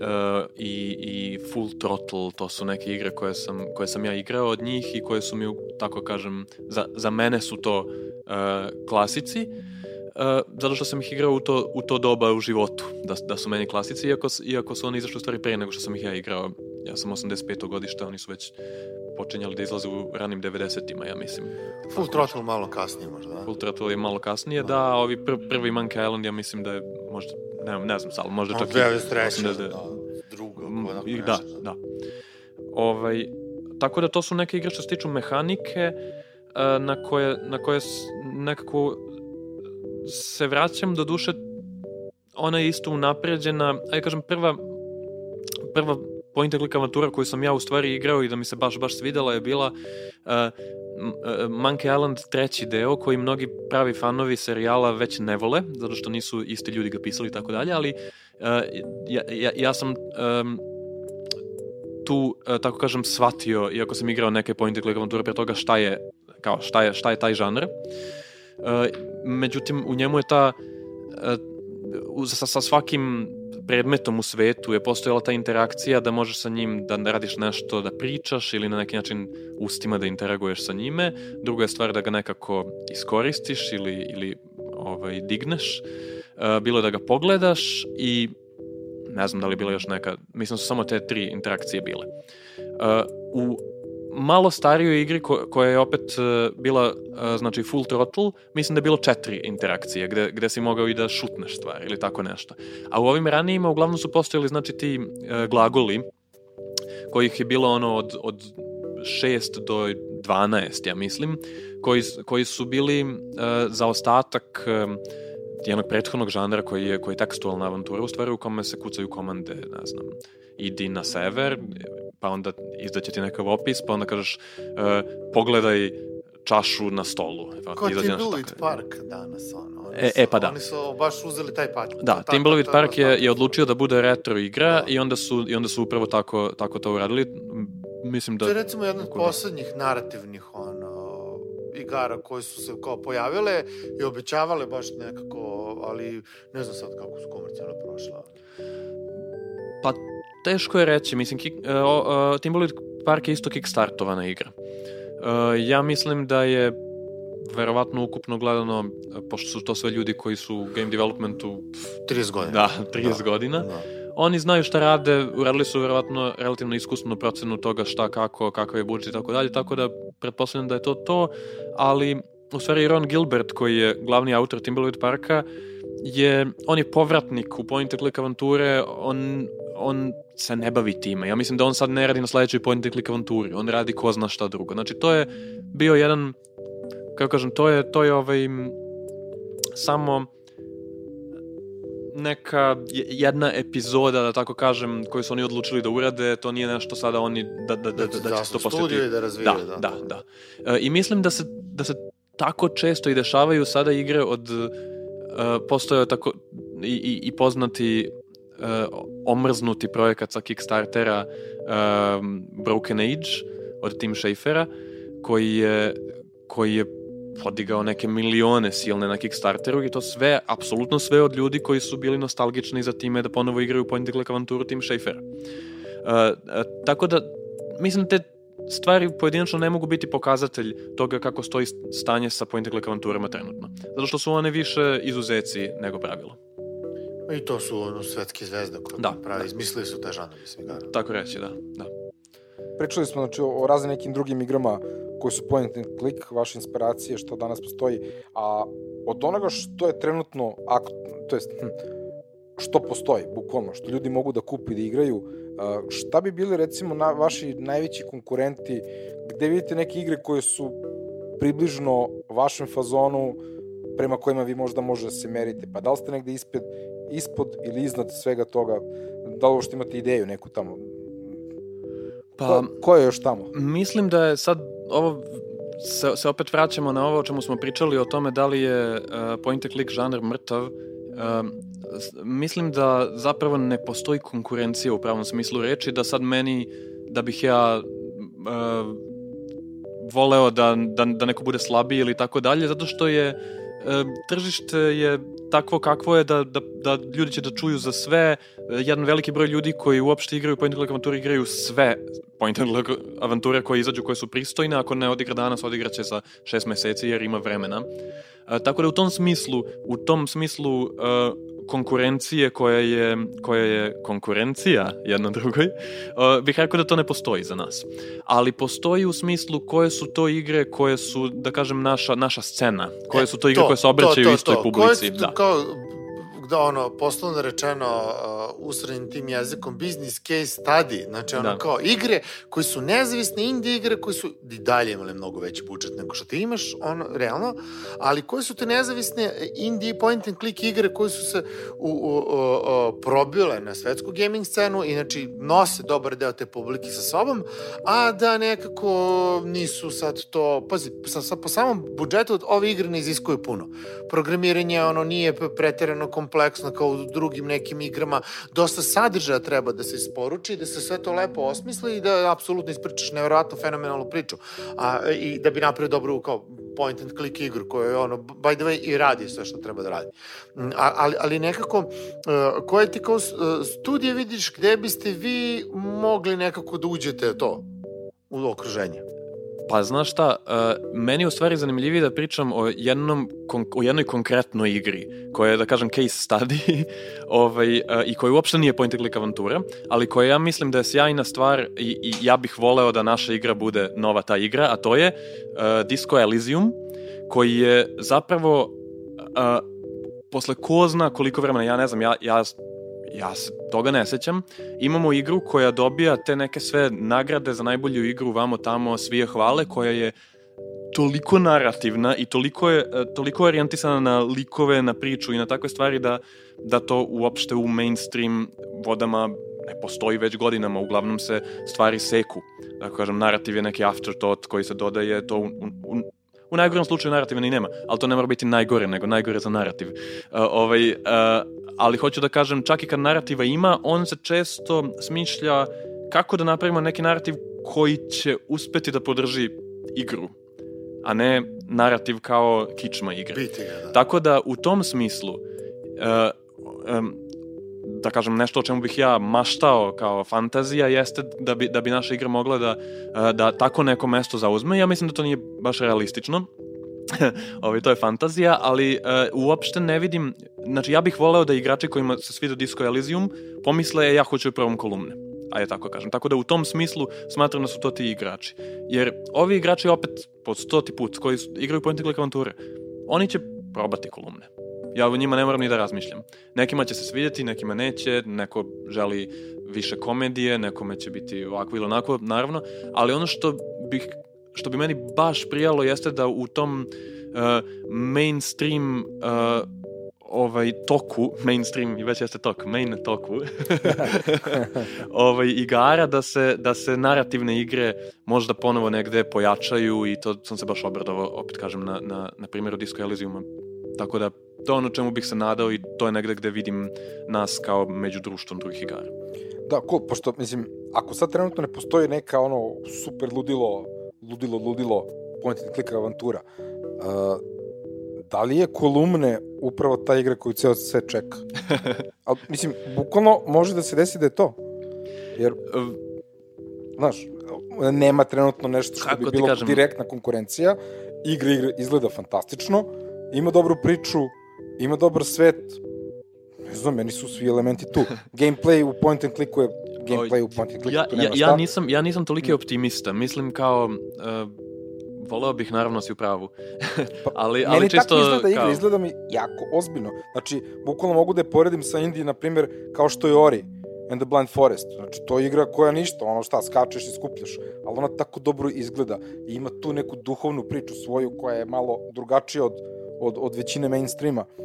uh, i, i Full Throttle, to su neke igre koje sam, koje sam ja igrao od njih i koje su mi, tako kažem, za, za mene su to uh, klasici, uh, zato što sam ih igrao u to, u to doba u životu, da, da su meni klasici, iako, iako su oni izašli u stvari pre nego što sam ih ja igrao. Ja sam 85. godište, oni su već počinjali da izlaze u ranim 90-ima, ja mislim. Full Throttle malo kasnije možda, da? Full Throttle je malo kasnije, da, a ovi pr prvi Monkey Island, ja mislim da je možda, ne, ne znam, sal, možda čak i... 93. 89. Da, drugo, Mm, onako i- nešto, Da, da. Ovaj, tako da to su neke igre što se tiču mehanike e, na koje, na koje nekako se vraćam do duše ona je isto unapređena, ajde kažem prva prva point and click avantura koju sam ja u stvari igrao i da mi se baš baš svidela je bila uh, Monkey Island treći deo koji mnogi pravi fanovi serijala već ne vole, zato što nisu isti ljudi ga pisali i tako dalje, ali uh, ja, ja, ja sam um, tu, uh, tako kažem, shvatio, iako sam igrao neke point and click avanture pre toga, šta je, kao, šta je, šta je taj žanr. Uh, međutim, u njemu je ta uh, sa, sa svakim predmetom u svetu je postojala ta interakcija da možeš sa njim da radiš nešto, da pričaš ili na neki način ustima da interaguješ sa njime. Druga je stvar da ga nekako iskoristiš ili, ili ovaj, digneš. Uh, bilo je da ga pogledaš i ne znam da li je bila još neka, mislim da su samo te tri interakcije bile. Uh, u malo starijoj igri ko, koja je opet uh, bila uh, znači full throttle, mislim da je bilo četiri interakcije gde, gde si mogao i da šutneš stvari ili tako nešto. A u ovim ranijima uglavnom su postojali znači ti uh, glagoli kojih je bilo ono od, od 6 do 12, ja mislim, koji, koji su bili uh, za ostatak um, jednog prethodnog žanra koji je, koji je tekstualna avantura, u stvari u kome se kucaju komande, ne znam, idi na sever, pa onda izdaće ti nekav opis, pa onda kažeš uh, pogledaj čašu na stolu. Evo, Kao Timbleweed tako. Park danas, ono. Oni E- su, e, pa da. Oni su baš uzeli taj pat. Da, ta- Timbleweed ta- Park je, je odlučio da bude retro igra Da. i onda su i onda su upravo tako tako to uradili. Mislim da To je recimo jedna od da. poslednjih narativnih ono, igara koje su se kao pojavile i obećavale baš nekako, ali ne znam sad kako su komercijalno prošla. Pa teško je reći, mislim, kick, uh, uh, Timbleweed Park je isto kickstartovana igra. Uh, ja mislim da je verovatno ukupno gledano, pošto su to sve ljudi koji su u game developmentu, pf, 30 godina. da, 30 godina, Da. oni znaju šta rade, uradili su verovatno relativno iskusnu procenu toga šta, kako, kakav je budžet i tako dalje, tako da pretpostavljam da je to to, ali u stvari Ron Gilbert, koji je glavni autor Timbleweed Parka, je, on je povratnik u point and click avanture, on, on se ne bavi time. Ja mislim da on sad ne radi na sledećoj point and click avanturi, on radi ko zna šta drugo. Znači to je bio jedan, kako kažem, to je, to je ovaj, samo neka je- jedna epizoda, da tako kažem, koju su oni odlučili da urade, to nije nešto sada oni da, da, da, da, da će to postati. i da razvijaju. Da, da, da. E, I mislim da se, da se tako često i dešavaju sada igre od uh, postoje tako i, i, i poznati omrznuti projekat sa Kickstartera um, Broken Age od Tim Schafera koji je koji je podigao neke milione silne na Kickstarteru i to sve, apsolutno sve od ljudi koji su bili nostalgični za time da ponovo igraju point and click avanturu Tim Schafera. Uh, uh, tako da, mislim te stvari pojedinačno ne mogu biti pokazatelj toga kako stoji stanje sa point and click avanturama trenutno. Zato što su one više izuzeci nego pravilo. I to su ono, svetske zvezde koje Da, pravi, da. izmislili su taj žanr, mislim, igara. Tako reći, da. da. Pričali smo znači, o, raznim nekim drugim igrama koji su point and click, vaše inspiracije, što danas postoji, a od onoga što je trenutno, to jest, hm, što postoji, bukvalno, što ljudi mogu da kupu i da igraju, šta bi bili recimo na, vaši najveći konkurenti, gde vidite neke igre koje su približno vašem fazonu, prema kojima vi možda može da se merite, pa da li ste negde ispred, ispod ili iznad svega toga, da li uopšte imate ideju neku tamo, Pa, Ko, ko je još tamo? mislim da je sad ovo se, se opet vraćamo na ovo o čemu smo pričali o tome da li je uh, point and click žanr mrtav. Um, s- mislim da zapravo ne postoji konkurencija u pravom smislu reči, da sad meni, da bih ja uh, voleo da, da, da neko bude slabiji ili tako dalje, zato što je uh, tržište je takvo kakvo je da, da, da ljudi će da čuju za sve. Jedan veliki broj ljudi koji uopšte igraju point and click avanture igraju sve point and click avanture koje izađu, koje su pristojne. Ako ne odigra danas, odigraće za šest meseci jer ima vremena. E, tako da u tom smislu, u tom smislu e, konkurencije koja je, koja je konkurencija jedna drugoj, e, bih rekao da to ne postoji za nas. Ali postoji u smislu koje su to igre koje su, da kažem, naša, naša scena. Koje su to igre koje se obraćaju istoj publici. Koje su, Da. kao, da ono, poslovno rečeno, uh, usrednim tim jezikom, business case study, znači ono Da. kao igre koji su nezavisne indie igre, koji su i dalje imale mnogo veći budžet nego što ti imaš, ono, realno, ali koje su te nezavisne indie point and click igre koje su se u, u, u, u, probile na svetsku gaming scenu i znači nose dobar deo te publike sa sobom, a da nekako nisu sad to, pazi, sa, sa, po samom budžetu ove igre ne iziskuju puno. Programiranje ono nije preterano kompleksno kao u drugim nekim igrama, dosta sadržaja treba da se isporuči, da se sve to lepo osmisli i da apsolutno ispričaš neverovatno fenomenalnu priču. A, I da bi napravio dobru kao point and click igru koja je ono, by the way, i radi sve što treba da radi. Mm, A, ali, ali nekako, uh, koje ti kao uh, studije vidiš gde biste vi mogli nekako da uđete to u okruženje? Pa znaš šta, uh, meni je u stvari zanimljivije da pričam o, jednom, kon, o jednoj konkretnoj igri, koja je, da kažem, case study, ovaj, uh, i koja uopšte nije point and click avantura, ali koja ja mislim da je sjajna stvar i, i ja bih voleo da naša igra bude nova ta igra, a to je uh, Disco Elysium, koji je zapravo uh, posle ko zna koliko vremena, ja ne znam, ja, ja ja se toga ne sećam. Imamo igru koja dobija te neke sve nagrade za najbolju igru vamo tamo, svi je hvale, koja je toliko narativna i toliko je, e, toliko je orijentisana na likove, na priču i na takve stvari da, da to uopšte u mainstream vodama ne postoji već godinama, uglavnom se stvari seku. Da kažem, narativ je neki afterthought koji se dodaje, to u, u, U najgorem slučaju narativa ni nema, ali to ne mora biti najgore, nego najgore za narativ. Uh, ovaj, uh, ali hoću da kažem, čak i kad narativa ima, on se često smišlja kako da napravimo neki narativ koji će uspeti da podrži igru, a ne narativ kao kičma igre. Biti ga, da. Tako da u tom smislu uh, um, da kažem nešto o čemu bih ja maštao kao fantazija jeste da bi, da bi naša igra mogla da, uh, da tako neko mesto zauzme. Ja mislim da to nije baš realistično. Ovi, to je fantazija, ali uh, uopšte ne vidim, znači ja bih voleo da igrači kojima se svida Disco Elysium pomisle ja hoću u prvom kolumne ajde tako kažem. Tako da u tom smislu smatram da su to ti igrači. Jer ovi igrači opet po stoti put koji igraju point and click avanture, oni će probati kolumne. Ja o njima ne moram ni da razmišljam. Nekima će se svidjeti, nekima neće, neko želi više komedije, nekome će biti ovako ili onako, naravno, ali ono što bih što bi meni baš prijalo jeste da u tom uh, mainstream uh, ovaj toku, mainstream i već jeste tok, main toku, ovaj, igara da se, da se narativne igre možda ponovo negde pojačaju i to sam se baš obradovao, opet kažem, na, na, na primjeru Disco Elysiuma. Tako da, to je ono čemu bih se nadao i to je negde gde vidim nas kao među društvom drugih igara. Da, cool, pošto, mislim, ako sad trenutno ne postoji neka ono super ludilo, ludilo, ludilo, point and click avantura, uh, da li je kolumne upravo ta igra koju ceo sve čeka? Ali, mislim, bukvalno može da se desi da je to. Jer, znaš, nema trenutno nešto što Kako bi bilo kažem? direktna konkurencija, igra, igra izgleda fantastično, ima dobru priču, ima dobar svet, ne znam, meni su svi elementi tu. Gameplay u point and clicku je gameplay u point and clicku, ja, tu nema ja, šta. ja, nisam, ja nisam toliki optimista. Mislim kao... Uh, voleo bih naravno si u pravu. ali, ali Meni čisto... tako izgleda igra, kao- izgleda mi jako ozbiljno. Znači, bukvalno mogu da je poredim sa Indije, na primjer, kao što je Ori and the Blind Forest. Znači, to je igra koja ništa, ono šta, skačeš i skupljaš, ali ona tako dobro izgleda i ima tu neku duhovnu priču svoju koja je malo drugačija od, od, od većine mainstreama. Uh,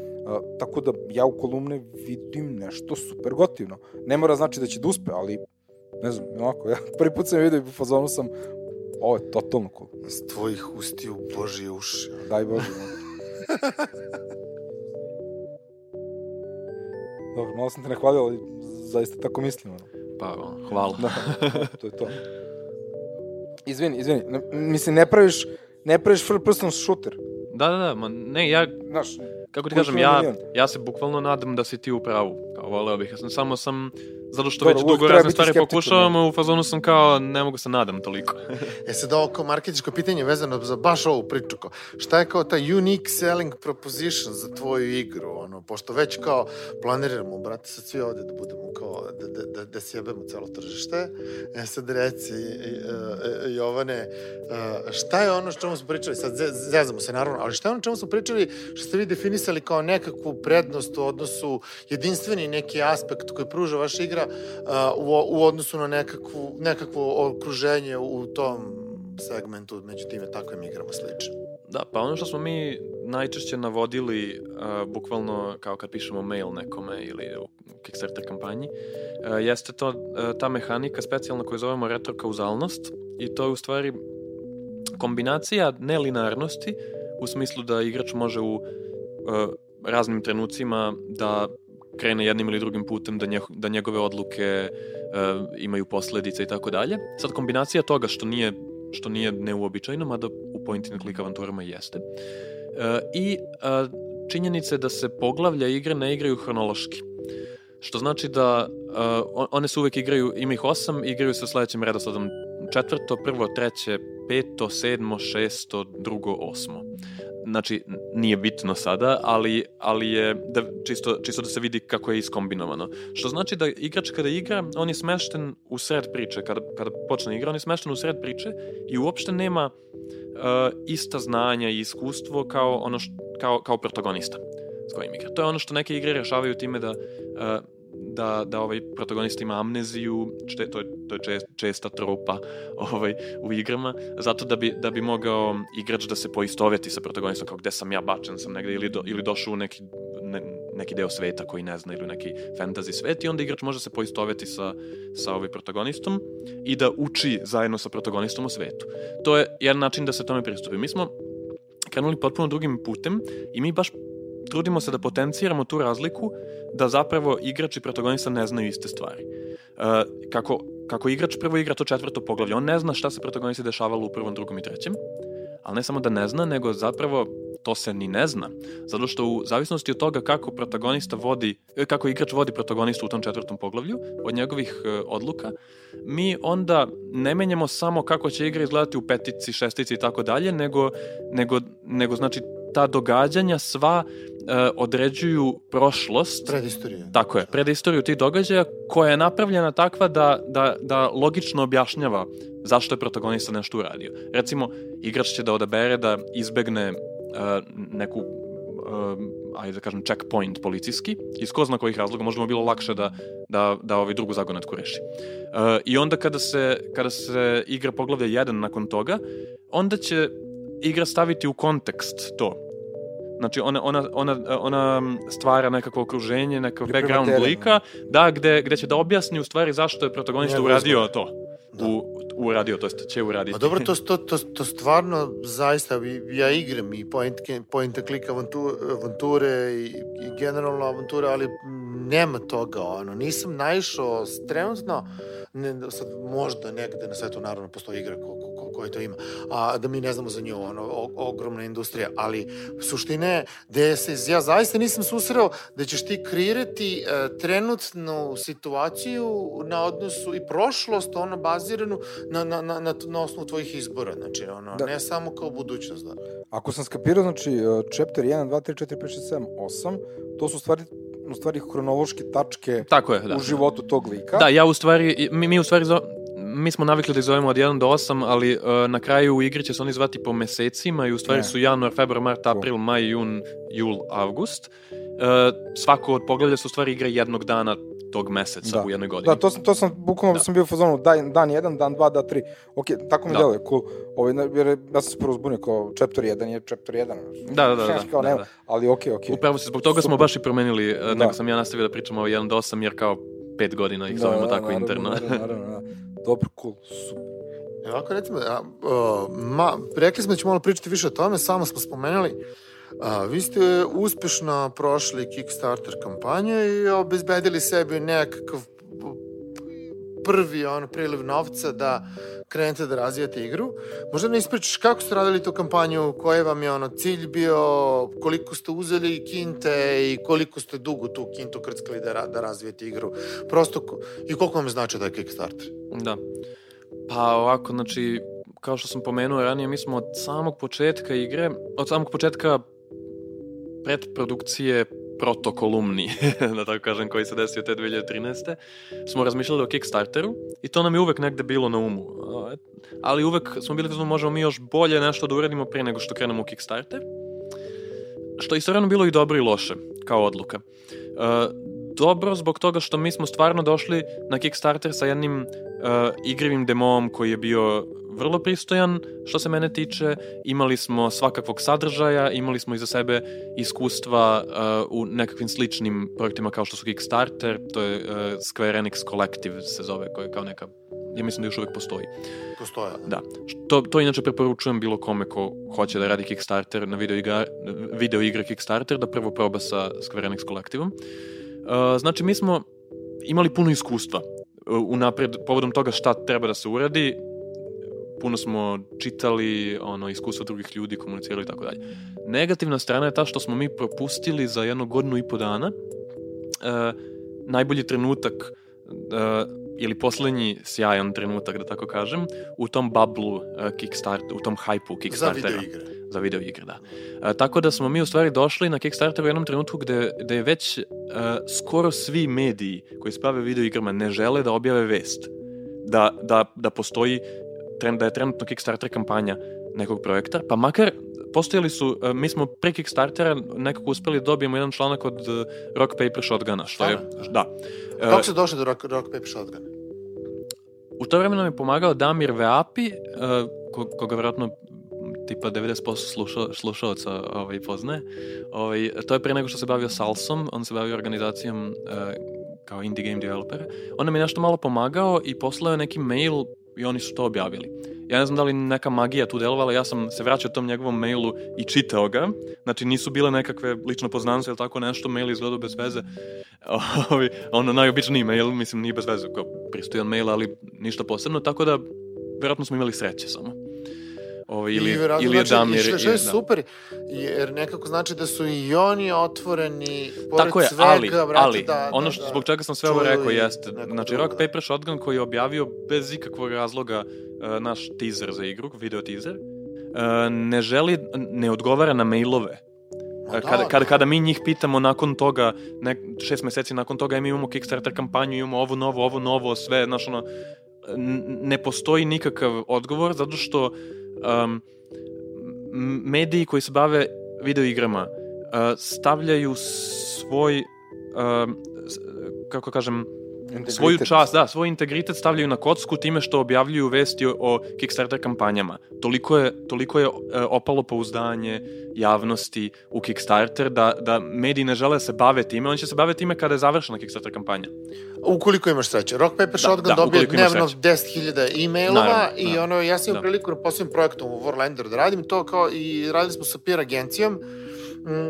tako da ja u kolumne vidim nešto super gotivno. Ne mora znači da će da uspe, ali ne znam, onako, ja prvi put sam vidio i u fazonu sam, ovo je totalno cool. Iz tvojih ustiju Božije uši. Daj Bože. no. Dobro, malo sam te nahvalio, ali zaista tako mislim. Ono. Pa, ono, hvala. Da, to je to. Izvini, izvini. Ne, mislim, ne praviš, ne praviš first person shooter. Da, da, da, ma ne, ja, Znaš, kako ti kažem, ja, milion? ja se bukvalno nadam da si ti u pravu. Kao, voleo bih, ja sam, samo sam, zato što Dobro, već dugo razne stvari pokušavam, u fazonu sam kao, ne mogu se nadam toliko. E sad ovo kao marketičko pitanje vezano za baš ovu priču. Kao, šta je kao ta unique selling proposition za tvoju igru? Ono, pošto već kao planiramo, brate, sad svi ovde da budemo kao, da, da, da, da sjebemo celo tržište. E sad reci, e, Jovane, e, šta je ono što čemu smo pričali? Sad ze- zezamo se naravno, ali šta je ono čemu smo pričali što ste vi definisali kao nekakvu prednost u odnosu, jedinstveni neki aspekt koji pruža vaša igra a, u, u odnosu na nekakvu, nekakvo okruženje u tom segmentu, među time takvim igrama slično. Da, pa ono što smo mi najčešće navodili, uh, bukvalno kao kad pišemo mail nekome ili u Kickstarter kampanji, uh, jeste to uh, ta mehanika specijalna koju zovemo retrokauzalnost i to je u stvari kombinacija nelinearnosti u smislu da igrač može u uh, raznim trenucima da krene jednim ili drugim putem, da, nje, da njegove odluke uh, imaju posledice i tako dalje. Sad kombinacija toga što nije što nije neuobičajeno, mada u point and click avanturama jeste. E, I e, činjenice da se poglavlja igre ne igraju hronološki. Što znači da e, on- one se uvek igraju, ima ih osam, igraju se sledećim redosledom četvrto, prvo, treće, peto, sedmo, šesto, drugo, osmo. Znači, nije bitno sada, ali, ali je da, čisto, čisto da se vidi kako je iskombinovano. Što znači da igrač kada igra, on je smešten u sred priče. Kada, kada počne igra, on je smešten u sred priče i uopšte nema uh, ista znanja i iskustvo kao, ono š, kao, kao protagonista s kojim igra. To je ono što neke igre rešavaju time da uh, da, da ovaj protagonista ima amneziju, šte, to je, to je čest, česta tropa ovaj, u igrama, zato da bi, da bi mogao igrač da se poistoveti sa protagonistom, kao gde sam ja bačen sam negde ili, do, ili došao u neki, ne, neki deo sveta koji ne zna ili neki fantasy svet i onda igrač može se poistoveti sa, sa ovaj protagonistom i da uči zajedno sa protagonistom u svetu. To je jedan način da se tome pristupi. Mi smo krenuli potpuno drugim putem i mi baš trudimo se da potenciramo tu razliku da zapravo igrač i protagonista ne znaju iste stvari. Uh, kako, kako igrač prvo igra to četvrto poglavlje, on ne zna šta se protagonisti dešavalo u prvom, drugom i trećem, ali ne samo da ne zna, nego zapravo to se ni ne zna. Zato što u zavisnosti od toga kako protagonista vodi, e, kako igrač vodi protagonistu u tom četvrtom poglavlju, od njegovih e, odluka, mi onda ne menjamo samo kako će igra izgledati u petici, šestici i tako dalje, nego, nego, nego znači ta događanja sva e, određuju prošlost. Predistorija. Tako je, predistoriju tih događaja koja je napravljena takva da, da, da logično objašnjava zašto je protagonista nešto uradio. Recimo, igrač će da odabere da izbegne uh, neku uh, ajde da kažem, checkpoint policijski, iz ko zna kojih razloga, možda mu bilo lakše da, da, da ovaj drugu zagonetku reši. Uh, I onda kada se, kada se igra poglavlja 1 nakon toga, onda će igra staviti u kontekst to. Znači, ona, ona, ona, ona stvara nekakvo okruženje, nekav background lika, da, gde, gde će da objasni u stvari zašto je protagonista uradio to. Da. U, uradio, to jest će uraditi. A dobro, to, to, to, to stvarno zaista, ja igram i point, point and click avanture i, i generalno avanture, ali nema toga, ono, nisam naišao trenutno, ne, sad možda negde na svetu naravno postoji igra ko, ko, ko, to ima, a da mi ne znamo za nju, ono, o, ogromna industrija, ali suština je da se, ja zaista nisam susreo da ćeš ti kreirati uh, trenutnu situaciju na odnosu i prošlost, ono, baziranu na, na, na, na, na osnovu tvojih izbora, znači, ono, da. ne samo kao budućnost, da. Ako sam skapirao, znači, e, chapter 1, 2, 3, 4, 5, 6, 7, 8, to su stvari u stvari hronološke tačke Tako je, da. u životu tog lika. Da, ja u stvari, mi, mi u stvari zo, mi smo navikli da ih zovemo od 1 do 8, ali uh, na kraju u igri će se oni zvati po mesecima i u stvari ne. su januar, februar, mart, april, maj, jun, jul, avgust. Uh, svako od poglavlja su u stvari igra jednog dana tog meseca da. u jednoj godini. Da, to sam, to sam, bukvalno da. sam bio u fazonu, dan, dan 1, dan 2, dan 3. Ok, tako mi da. deluje, cool. Ovaj, jer ja sam se prvo zbunio kao chapter 1 je chapter 1. Da, da, da. da, kao, da, da. Ali ok, ok. Upravo se, zbog toga Super. smo baš i promenili, da. nego sam ja nastavio da pričam o 1 do 8, jer kao 5 godina ih da, zovemo da, tako naravno, interno. naravno, naravno. Dobro, cool, super. Ovako, recimo, a, a, ma, rekli smo da ćemo malo pričati više o tome, samo smo spomenuli A, vi ste uspešno prošli Kickstarter kampanju i obezbedili sebi nekakav prvi on priliv novca da krenete da razvijate igru. Možda ne ispričaš kako ste radili tu kampanju, koji vam je ono cilj bio, koliko ste uzeli kinte i koliko ste dugo tu kintu krckali da, da razvijete igru. Prosto, i koliko vam znači da je Kickstarter? Da. Pa ovako, znači, kao što sam pomenuo ranije, mi smo od samog početka igre, od samog početka predprodukcije protokolumni, da tako kažem, koji se desio te 2013. smo razmišljali o Kickstarteru i to nam je uvek negde bilo na umu. Ali uvek smo bili da možemo mi još bolje nešto da uradimo pre nego što krenemo u Kickstarter. Što je istovremeno bilo i dobro i loše, kao odluka. dobro zbog toga što mi smo stvarno došli na Kickstarter sa jednim uh, igrivim demom koji je bio vrlo pristojan što se mene tiče. Imali smo svakakvog sadržaja, imali smo iza sebe iskustva uh, u nekakvim sličnim projektima kao što su Kickstarter, to je uh, Square Enix Collective se zove, koja je kao neka ja mislim da još uvek postoji. Postoja. Da. da. To, to inače preporučujem bilo kome ko hoće da radi Kickstarter na video, igra, video igre Kickstarter, da prvo proba sa Square Enix Collectiveom. Uh, znači, mi smo imali puno iskustva uh, unapred, povodom toga šta treba da se uradi, puno smo čitali, ono, iskustva drugih ljudi, komunicirali i tako dalje. Negativna strana je ta što smo mi propustili za jednu godinu i po dana uh, najbolji trenutak uh, ili poslednji sjajan trenutak, da tako kažem, u tom bablu uh, Kickstarter, u tom hajpu Kickstartera. Za video igre. Za video igre, da. Uh, tako da smo mi u stvari došli na Kickstarter u jednom trenutku gde, gde je već uh, skoro svi mediji koji se bave video igrama ne žele da objave vest da, da, da postoji da je trenutno Kickstarter kampanja nekog projekta, pa makar postojali su, e, mi smo pre Kickstartera nekako uspeli da dobijemo jedan članak od e, Rock Paper Shotguna, što je, da. E, Kako se došli do Rock, Rock Paper Shotguna? U to vremena mi je pomagao Damir Veapi, koga vjerojatno tipa 90% slušao, slušalca ovaj, poznaje. Ovaj, to je pre nego što se bavio Salsom, on se bavio organizacijom kao indie game developer. On nam je nešto malo pomagao i poslao je neki mail i oni su to objavili. ja ne znam da li neka magija tu delovala, ja sam se vraćao tom njegovom mailu i čitao ga, znači nisu bile nekakve lično poznanstva ili tako nešto, mail izgledao bez veze, ono najobičniji mail, mislim nije bez veze, kao pristojan mail, ali ništa posebno, tako da verovatno smo imali sreće samo. Ovo, ili, I ili je znači, Damir. i što, je da. super, jer nekako znači da su i oni otvoreni, pored Tako je, svega, ali, brate, ali, da, ono da, što, da, zbog čega sam sve ovo rekao jeste, znači Rock da. Paper Shotgun koji je objavio bez ikakvog razloga uh, naš teaser za igru, video teaser, uh, ne želi, ne odgovara na mailove. Ma Uh, da, kada, kada, da. kada mi njih pitamo nakon toga, nek, šest meseci nakon toga, e, mi imamo Kickstarter kampanju, imamo ovo novo, ovo novo, sve, znaš, ono, ne postoji nikakav odgovor, zato što um, mediji koji se bave video igrama uh, stavljaju svoj um, kako kažem svoju Integritet. čast, da, svoj integritet stavljaju na kocku time što objavljuju vesti o, o Kickstarter kampanjama. Toliko je, toliko je e, opalo pouzdanje javnosti u Kickstarter da, da mediji ne žele da se bave time, oni će se bave time kada je završena Kickstarter kampanja. Ukoliko imaš sreće. Rock Paper Shotgun da, dobije ukoliko imaš dnevno sreće. 10.000 e-mailova Naravno, i da. ono, ja sam imao Da. priliku na posljednjem projektom u Warlander da radim to kao i radili smo sa peer agencijom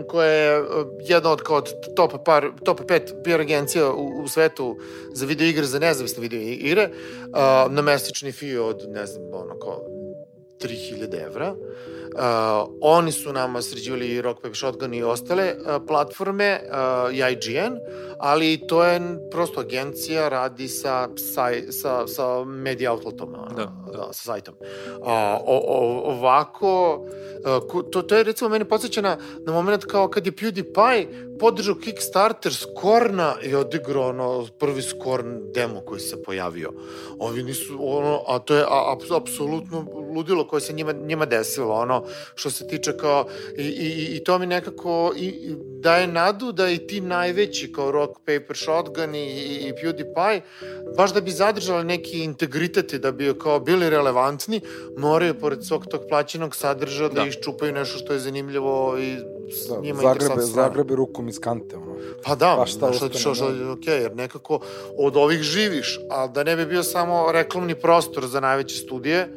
koja je uh, jedna od kao od top, par, top 5 peer agencija u, u svetu za video igre, za nezavisne video igre, uh, na mesečni fee od, ne znam, ono kao 3000 evra. Uh, oni su nama sređivali i Rock Paper Shotgun i ostale uh, platforme uh, i IGN, ali to je prosto agencija radi sa, sa, sa, sa media outletom, Da, da, da. sa sajtom. A, o, o, ovako, uh, to, to je recimo meni podsjeća na, na moment kao kad je PewDiePie podržao Kickstarter Skorna i odigrao ono prvi Skorn demo koji se pojavio. Ovi nisu, ono, a to je apsolutno ludilo koje se njima, njima desilo, ono, što se tiče kao, i, i, i to mi nekako i, i daje nadu da i ti najveći kao Rock, Paper, Shotgun i, i, i PewDiePie, baš da bi zadržali neki integritet i da bi kao bili relevantni, moraju pored svog tog plaćenog sadržaja da, Da. iščupaju nešto što je zanimljivo i Da, njima zagrebe, zagrebe rukom iz kante, ono. Pa da, Pa šta šta, što, ostane, što, što, da. ok, jer nekako od ovih živiš, ali da ne bi bio samo reklamni prostor za najveće studije,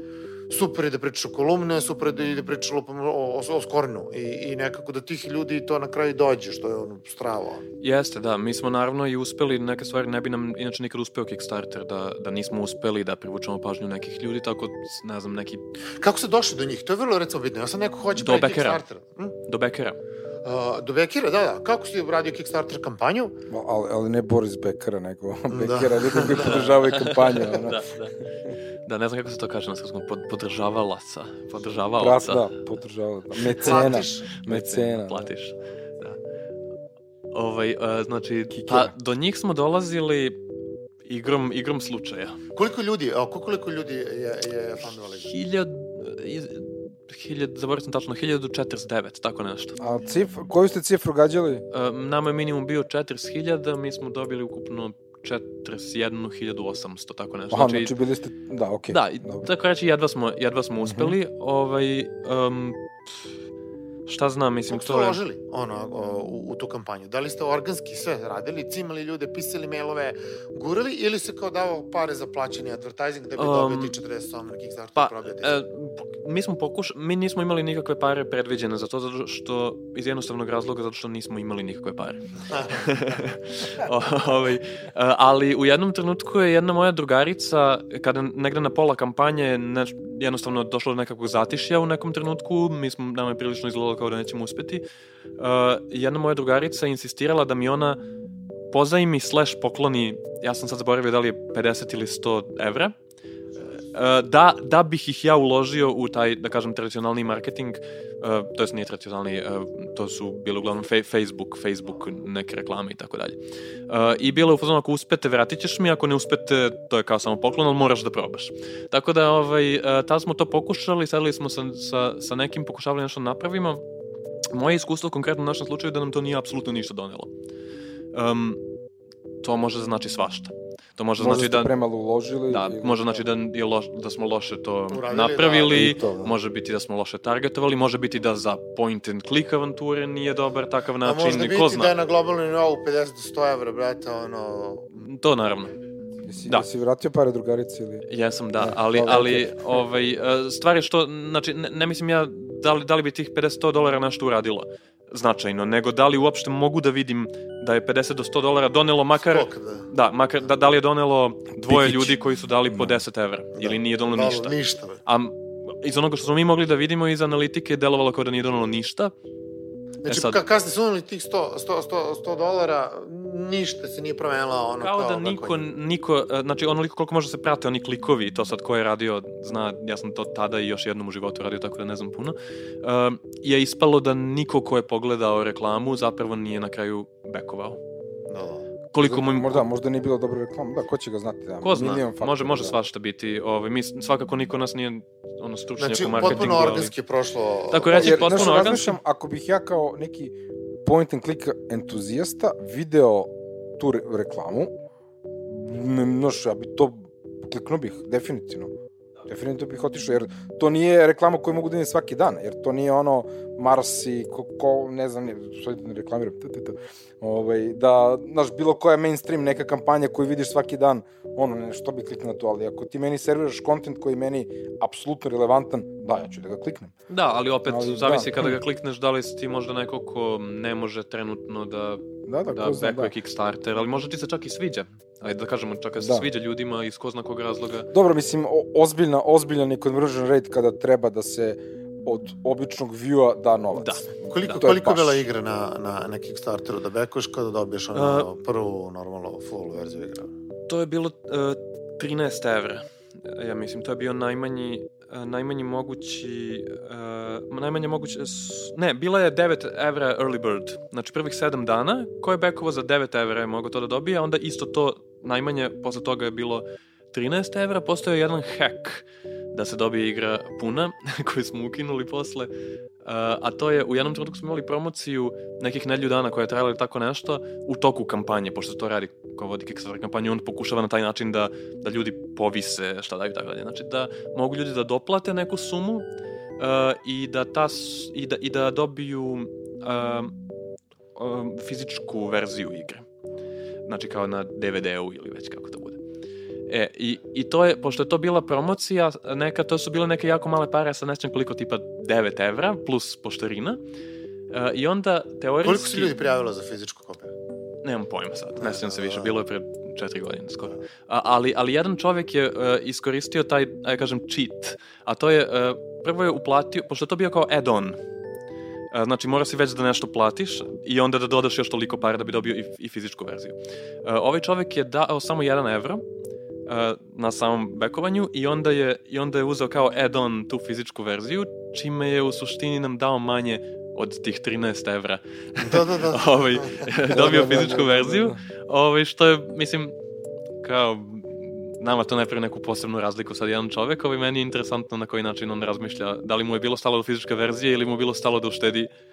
super je da pričaš o kolumne, super je da ide priča lupam o, o, o Skornu i, i nekako da tih ljudi to na kraju dođe, što je ono strava. Jeste, da, mi smo naravno i uspeli neke stvari, ne bi nam inače nikad uspeo Kickstarter, da, da nismo uspeli da privučemo pažnju nekih ljudi, tako, ne znam, neki Kako se došli do njih? To je vrlo recimo bitno. Ja sam neko hoće Do praviti Bekera. Kickstarter. Hm? do Bekera. Uh, do Bekira, da, da. Kako si uradio Kickstarter kampanju? Ali, ali ne Boris Bekara, nego Da. Bekara, ljudi koji podržavaju kampanju, ono. Da, da. Da, ne znam kako se to kaže na srpskom, pod, podržavalaca, Brat, podržavalaca. da, podržava. Da. Mecena. Platiš. Mecena. da. Platiš, da. Ovaj, a, znači, pa, do njih smo dolazili igrom, igrom slučaja. Koliko ljudi, a koliko ljudi je, je fundovali? Hiljad, iz- hiljad, zaboravio sam tačno, 1049, tako nešto. A cif, koju ste cifru gađali? Um, nama je minimum bio 40.000, mi smo dobili ukupno 41.800, tako nešto. Aha, znači bili ste, da, okej. da, i dobro. tako reći, jedva smo, jedva smo uspeli. ovaj, um, šta znam, mislim, to je... uložili ono, o, u, u tu kampanju? Da li ste organski sve radili, cimali ljude, pisali mailove, gurali ili se kao davao pare za plaćeni advertising da bi Um, dobio ti 40 na Kickstarter Pa, probio e, mi smo pokuš... mi nismo imali nikakve pare predviđene za to, zato što, iz jednostavnog razloga, zato što nismo imali nikakve pare. O, ovaj, ali u jednom trenutku je jedna moja drugarica, kada negde na pola kampanje ne, jednostavno došlo do nekakvog zatišja u nekom trenutku, mi smo, nama je prilično izgledalo kao da nećemo uspeti, uh, jedna moja drugarica insistirala da mi ona pozajmi slash pokloni, ja sam sad zaboravio da li je 50 ili 100 evra, da, da bih ih ja uložio u taj, da kažem, tradicionalni marketing, uh, to jest nije tradicionalni, uh, to su bile uglavnom fe, Facebook, Facebook, neke reklame i tako dalje. I bilo je u fazonu, ako uspete, vratit ćeš mi, ako ne uspete, to je kao samo poklon, ali moraš da probaš. Tako da, ovaj, tad smo to pokušali, sedeli smo sa, sa, sa nekim, pokušavali nešto da napravimo. Moje iskustvo konkretno u našem slučaju je da nam to nije apsolutno ništa donelo. Um, to može da znači svašta. To može Možda znači da... premalo uložili. Da, ili- može znači da, je loš, da smo loše to Uradili, napravili, da, to, da. može biti da smo loše targetovali, može biti da za point and click avanture nije dobar takav A način, možda ko biti zna. da je na globalnom nivou 50 do 100 evra, brate, ono... To naravno. Jesi, Da. jesi vratio pare drugarici ili... Jesam, da, Ne, ali, dobro, ali ovaj, e, stvar je što, znači, ne, ne mislim ja da li, da li bi tih 50-100 dolara nešto uradilo značajno, nego da li uopšte mogu da vidim da je 50 do 100 dolara donelo makar... Skok, da. Da, makar, da, da li je donelo dvoje Pikić. ljudi koji su dali po 10 evra, ili nije donelo Da, ništa. Ništa. A iz onoga što smo mi mogli da vidimo iz analitike je delovalo kao da nije donelo ništa. Znači, E sad- ka, kad ste sunuli tih 100, 100, 100, 100 dolara, ništa se nije promenilo ono Kao kao... da kako niko, je. niko, e, znači onoliko koliko može se prate oni klikovi, i to sad ko je radio, zna, ja sam to tada i još jednom u životu radio, tako da ne znam puno, um, je ispalo da niko ko je pogledao reklamu zapravo nije na kraju bekovao. Da, da. Koliko mu... Možda, možda nije bila dobra reklama. Da, ko će ga znati? Da, Ko zna, faktora, može, može da. svašta biti. Ovaj, mi, svakako niko nas nije ono, stručnjak Znači, u marketingu. potpuno ali- organski je prošlo... Tako reći, Jer, potpuno organski. razmišljam, ako bih ja kao neki point and click entuzijasta video tu re reklamu, znaš, ja bi to kliknuo bih, definitivno. Definitivno bih otišao, jer to nije reklama koju mogu da vidim svaki dan, jer to nije ono Mars i ko, ko ne znam, ne, što ne reklamiram, t, t, t, ovaj, da, znaš, bilo koja mainstream neka kampanja koju vidiš svaki dan, ono, ne, što bi kliknuo na to, ali ako ti meni serviraš kontent koji je meni apsolutno relevantan, da, ja ću da ga kliknem. Da, ali opet Ali, zavisi da. kada ga klikneš da li si ti možda neko ko ne može trenutno da Da, da, da bekuje da. Kickstarter, ali možda ti se čak i sviđa. Ajde da kažemo, čak da se Da. sviđa ljudima iz ko zna kog razloga. Dobro, mislim, o, ozbiljna, ozbiljan je conversion rate kada treba da se od običnog view-a da novac. Da. Koliko, Da. Koliko je bila igra na, na, na Kickstarteru da bekuješ kada dobiješ ono, prvu normalno full verziju igre? To je bilo uh, 13 evra. Ja mislim, to je bio najmanji uh, najmanji mogući uh, najmanje moguće s- ne, bila je 9 evra early bird znači prvih 7 dana ko je bekovo za 9 evra je mogao to da dobije a onda isto to najmanje posle toga je bilo 13 evra postao je jedan hack da se dobije igra puna koju smo ukinuli posle Uh, a to je, u jednom trenutku smo imali promociju nekih nedlju dana koja je trajala ili tako nešto u toku kampanje, pošto to radi ko vodi Kickstarter kampanju, on pokušava na taj način da, da ljudi povise šta daju tako dalje. Znači da mogu ljudi da doplate neku sumu uh, i, da ta, i, da, i da dobiju um, um, fizičku verziju igre. Znači kao na DVD-u ili već kako to. E, i, i to je, pošto je to bila promocija, neka, to su bile neke jako male pare, sad ne sjećam koliko, tipa 9 evra, plus poštarina. E, I onda, teorijski... Koliko se ljudi prijavilo za fizičku kopiju? Nemam pojma sad, ne sjećam se više, bilo je pre četiri godine skoro. A, ali, ali jedan čovjek je uh, iskoristio taj, ajde kažem, cheat, a to je, uh, prvo je uplatio, pošto je to bio kao add-on, znači mora si već da nešto platiš i onda da dodaš još toliko para da bi dobio i, i fizičku verziju. Uh, ovaj čovjek je dao samo 1 evro, na samom bekovanju i onda je, i onda je uzeo kao add-on tu fizičku verziju, čime je u suštini nam dao manje od tih 13 evra. Da, da, da. ovaj, dobio Da, da, da, fizičku verziju, ovaj, što je, mislim, kao, nama to ne pravi neku posebnu razliku sad jedan čovek, ovaj, meni je interesantno na koji način on razmišlja, da li mu je bilo stalo do fizičke verzije ili mu je bilo stalo da uštedi uh,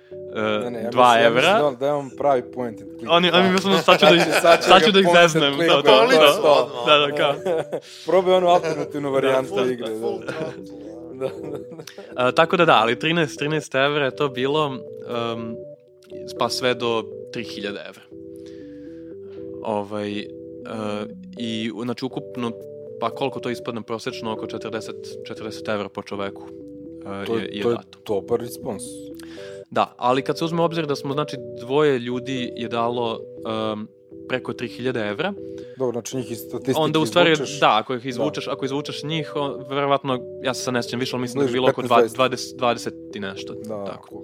Ne, ne, ja 2 mislim- ja evra. mislim Da, da imam pravi point. Oni, oni mislim, sad ću da ih, Sad će sad ću da ih zeznem. Da, to da, da, to. da, da, kao. Probaj onu alternativnu varijantu Full- igre. Da, da. Da, da, da. A, tako da da, ali 13, 13 evra je to bilo um, pa sve do 3000 evra. Ovaj, uh, I znači ukupno pa koliko to ispadne prosečno oko 40, 40 evra po čoveku uh, To je, je, je to je dato. dobar respons. Da, ali kad se uzme u obzir da smo znači dvoje ljudi je dalo um, preko 3000 evra, Dobro, znači njih iz statistike onda u stvari, izvučeš. da, ako ih izvučeš, ako izvučeš njih, on, verovatno, ja se sad ne sjećam više, ali mislim da je bilo oko 15, 20, 20 i nešto. Da, tako.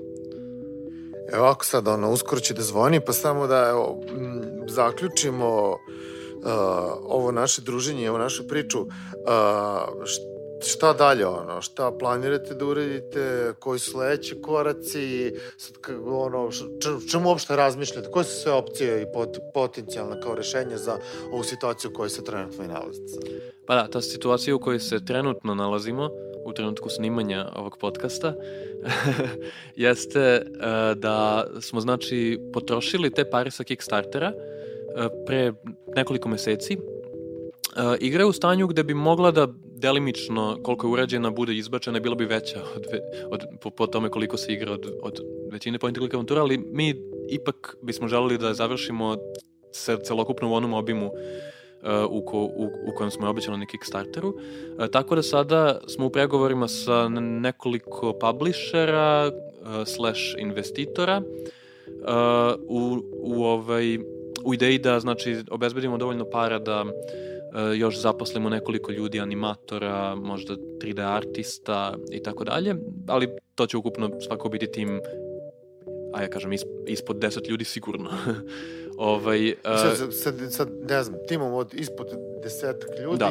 Evo ovako sad, ono, uskoro će da zvoni, pa samo da evo, m, zaključimo uh, ovo naše druženje, ovu našu priču. Uh, šta dalje, ono, šta planirate da uradite, koji su sledeći koraci, sad, ono, čemu uopšte razmišljate, koje su sve opcije i pot, potencijalne kao rešenje za ovu situaciju u kojoj se trenutno i nalazite? Pa da, ta situacija u kojoj se trenutno nalazimo, u trenutku snimanja ovog podcasta, jeste uh, da smo znači potrošili te pare sa Kickstartera uh, pre nekoliko meseci. Uh, igra je u stanju gde bi mogla da delimično, koliko je urađena, bude izbačena, bila bi veća od, od, po, po tome koliko se igra od, od većine point click avantura, ali mi ipak bismo želeli da završimo se celokupno u onom obimu u, ko, u, u kojem smo je obećali na Kickstarteru. Uh, tako da sada smo u pregovorima sa nekoliko publishera uh, slash investitora uh, u, u, ovaj, u ideji da znači, obezbedimo dovoljno para da uh, još zaposlimo nekoliko ljudi, animatora, možda 3D artista i tako dalje, ali to će ukupno svako biti tim a ja kažem, ispod 10 ljudi sigurno. ovaj, uh, sad, sad, sad, ne znam, timom od ispod desetak ljudi, da.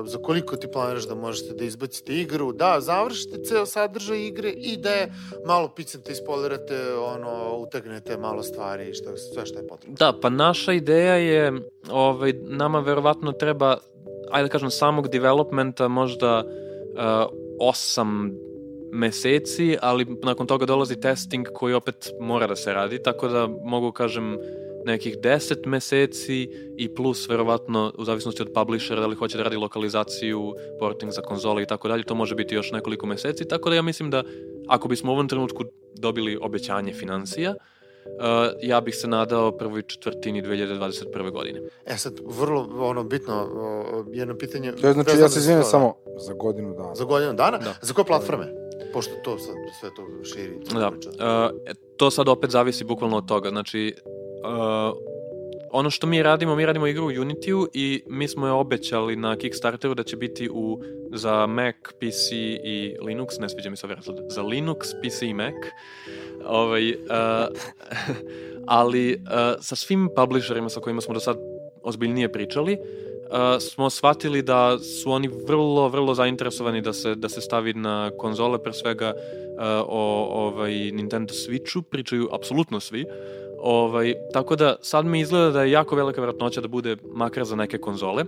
uh, za koliko ti planiraš da možete da izbacite igru, da završite ceo sadržaj igre i da je malo picnete, ispolirate, ono, utegnete malo stvari, šta, sve što je potrebno. Da, pa naša ideja je, ovaj, nama verovatno treba, ajde da kažem, samog developmenta možda uh, osam meseci, ali nakon toga dolazi testing koji opet mora da se radi, tako da mogu kažem nekih 10 meseci i plus verovatno u zavisnosti od publishera da li hoće da radi lokalizaciju, porting za konzole i tako dalje, to može biti još nekoliko meseci, tako da ja mislim da ako bismo u ovom trenutku dobili obećanje financija, Uh, ja bih se nadao prvoj četvrtini 2021. godine. E sad, vrlo ono bitno, jedno pitanje... To je znači, ja se izvijem samo za godinu dana. Za godinu dana? Da. Za koje platforme? Pošto to sad sve to širi. Da. Uh, to sad opet zavisi bukvalno od toga. Znači, uh, ono što mi radimo, mi radimo igru u Unity-u i mi smo je obećali na Kickstarteru da će biti u, za Mac, PC i Linux, ne sviđa mi se ovaj za Linux, PC i Mac. Ovaj, uh, ali uh, sa svim publisherima sa kojima smo do sad ozbiljnije pričali, uh, smo shvatili da su oni vrlo, vrlo zainteresovani da se, da se stavi na konzole, pre svega uh, o ovaj, Nintendo Switchu, pričaju apsolutno svi, Ovaj, tako da sad mi izgleda da je jako velika vratnoća da bude makar za neke konzole.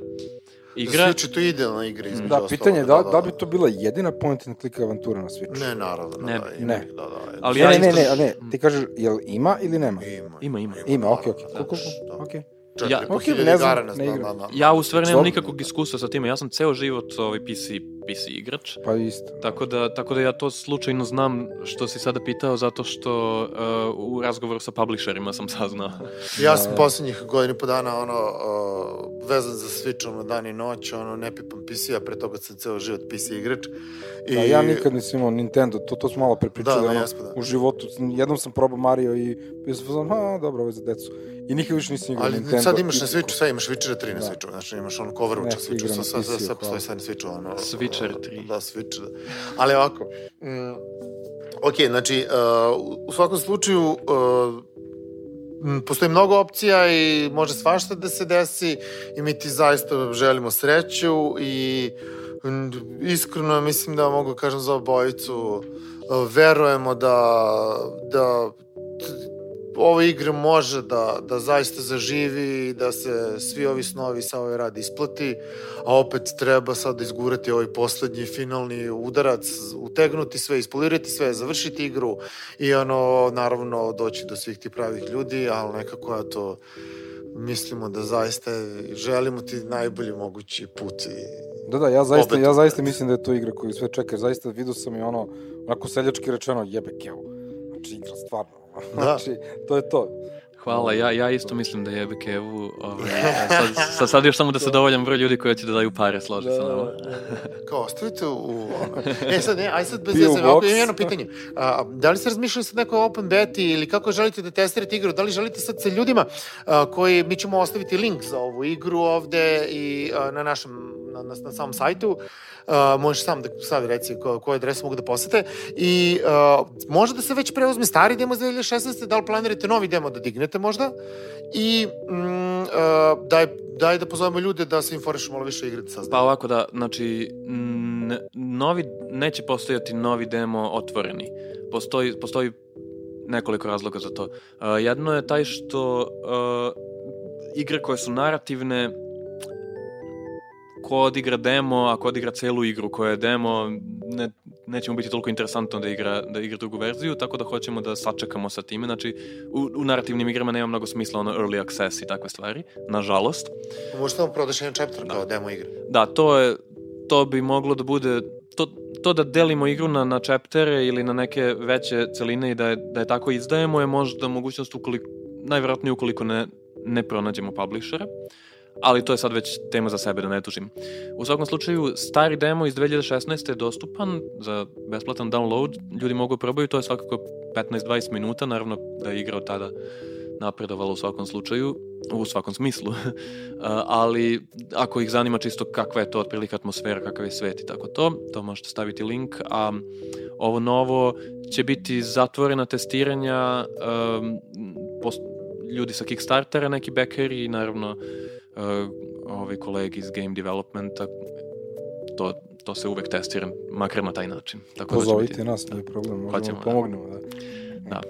Igra... Switch je to idealna igra između Da, pitanje je da, da, da, da, bi to bila jedina point and click avantura na Switchu? Ne, naravno. Da, ne, da, ima, ne. Da, da, Ali ne, ja ne, isto... ne, ne, ne, ti kažeš, jel ima ili nema? Ima. Ima, ima. Ima, okej, okej. Da, Da, okej. Četiri Ja- hiljade ne znam, igara na, ne igram. na, na, Ja u stvari nemam nikakvog iskustva sa time. Ja sam ceo život ovaj PC, PC igrač. Pa isto. Tako da, tako da ja to slučajno znam što si sada pitao zato što uh, u razgovoru sa publisherima sam saznao. Ja sam poslednjih godina i po dana ono, uh, vezan za Switch ono, dan i noć, ono, ne pipam PC-a, pre toga sam ceo život PC igrač. I... Da, ja nikad nisam imao Nintendo, to, to smo malo prepričali, Da, da, ono, jesmo, da. u životu. Jednom sam probao Mario i bio sam fazon, a, dobro, ovo je za decu. I nikad više nisam igrao Ali Nintendo. sad imaš na Switchu sve, imaš Witcher 3 na Da. Switchu, znači imaš ono Overwatch na Neko Switchu, sve hvala. postoji sad na Switchu, ono... Switcher 3. Da, Switch, da. Ali ovako, mm, ok, znači, uh, u svakom slučaju, uh, m, postoji mnogo opcija i može svašta da se desi i mi ti zaista želimo sreću i iskreno mislim da mogu kažem za obojicu uh, verujemo da, da ova igra može da, da zaista zaživi i da se svi ovi snovi sa ovaj rad isplati, a opet treba sad izgurati ovaj poslednji finalni udarac, utegnuti sve, ispolirati sve, završiti igru i ono, naravno, doći do svih tih pravih ljudi, ali nekako ja to mislimo da zaista želimo ti najbolji mogući put i Da, da, ja zaista, ja zaista mislim da je to igra koju sve čeka. Zaista vidio sam i ono, onako seljački rečeno, jebe kevu. Znači, igra stvarno. Da. Znači, to je to. Hvala, ja, ja isto mislim da jebe Kevu. Ovaj, sad, sad, sad još samo da se dovoljan broj ljudi koji će da daju pare složi sa nama. Kao, ostavite u... Ono. E sad, ne, aj sad bez veze, imam jedno pitanje. A, da li ste razmišljali sad neko open beti ili kako želite da testirate igru? Da li želite sad sa ljudima a, koji, mi ćemo ostaviti link za ovu igru ovde i a, na našem, na, na, na samom sajtu. Uh, možeš sam da sad reci ko, koje adrese mogu da posete i uh, može da se već preuzme stari demo iz 2016. da li planirate novi demo da dignete možda i mm, uh, daj, daj da pozovemo ljude da se informišu malo više o igri da saznamo. Pa ovako da, znači, novi, neće postojati novi demo otvoreni. Postoji, postoji nekoliko razloga za to. Uh, jedno je taj što uh, igre koje su narativne ko odigra demo, ako odigra celu igru koja je demo, ne, neće mu biti toliko interesantno da igra, da igra drugu verziju, tako da hoćemo da sačekamo sa time. Znači, u, u narativnim igrama nema mnogo smisla ono early access i takve stvari, nažalost. Možete vam prodaš jedan chapter kao demo igre. Da, to je to bi moglo da bude to, to da delimo igru na, na chaptere ili na neke veće celine i da je, da je tako izdajemo je možda mogućnost ukoliko, najvjerojatnije ukoliko ne, ne pronađemo publishera. Ali to je sad već tema za sebe, da ne tužim. U svakom slučaju, stari demo iz 2016. je dostupan za besplatan download, ljudi mogu probaju, to je svakako 15-20 minuta, naravno da je igra od tada napredovala u svakom slučaju, u svakom smislu, ali ako ih zanima čisto kakva je to otprilike atmosfera, kakav je svet i tako to, to možete staviti link, a ovo novo će biti zatvorena testiranja um, post, ljudi sa Kickstartera, neki backeri i naravno uh, ovi kolegi iz game developmenta, to, to se uvek testira, makar na taj način. Tako Pozovite da biti, nas, nije problem, možemo Hoćemo, da pomognemo. Da. da.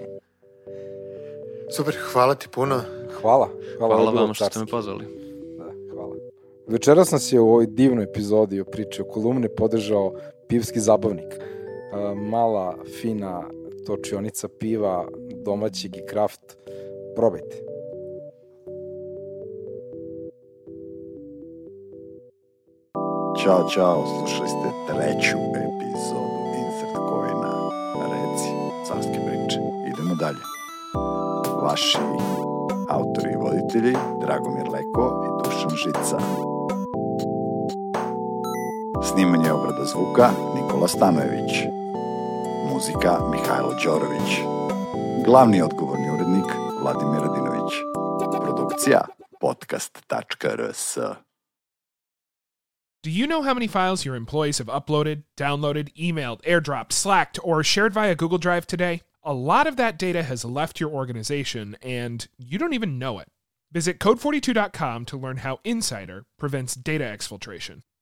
Super, hvala ti puno. Hvala. Hvala, hvala vam što ste me pozvali. Da, hvala. Večeras nas je u ovoj divnoj epizodi o priči o kolumne podržao pivski zabavnik. Mala, fina točionica piva, domaćeg i kraft. Probajte. Ćao, čao, slušali ste treću epizodu Insert Coina. Reci, carske priče. Idemo dalje. Vaši autori i voditelji Dragomir Leko i Dušan Žica. Snimanje obrada zvuka Nikola Stanojević. Muzika Mihajlo Đorović. Glavni odgovorni urednik Vladimir Radinović. Produkcija podcast.rs Do you know how many files your employees have uploaded, downloaded, emailed, airdropped, slacked, or shared via Google Drive today? A lot of that data has left your organization and you don't even know it. Visit code42.com to learn how Insider prevents data exfiltration.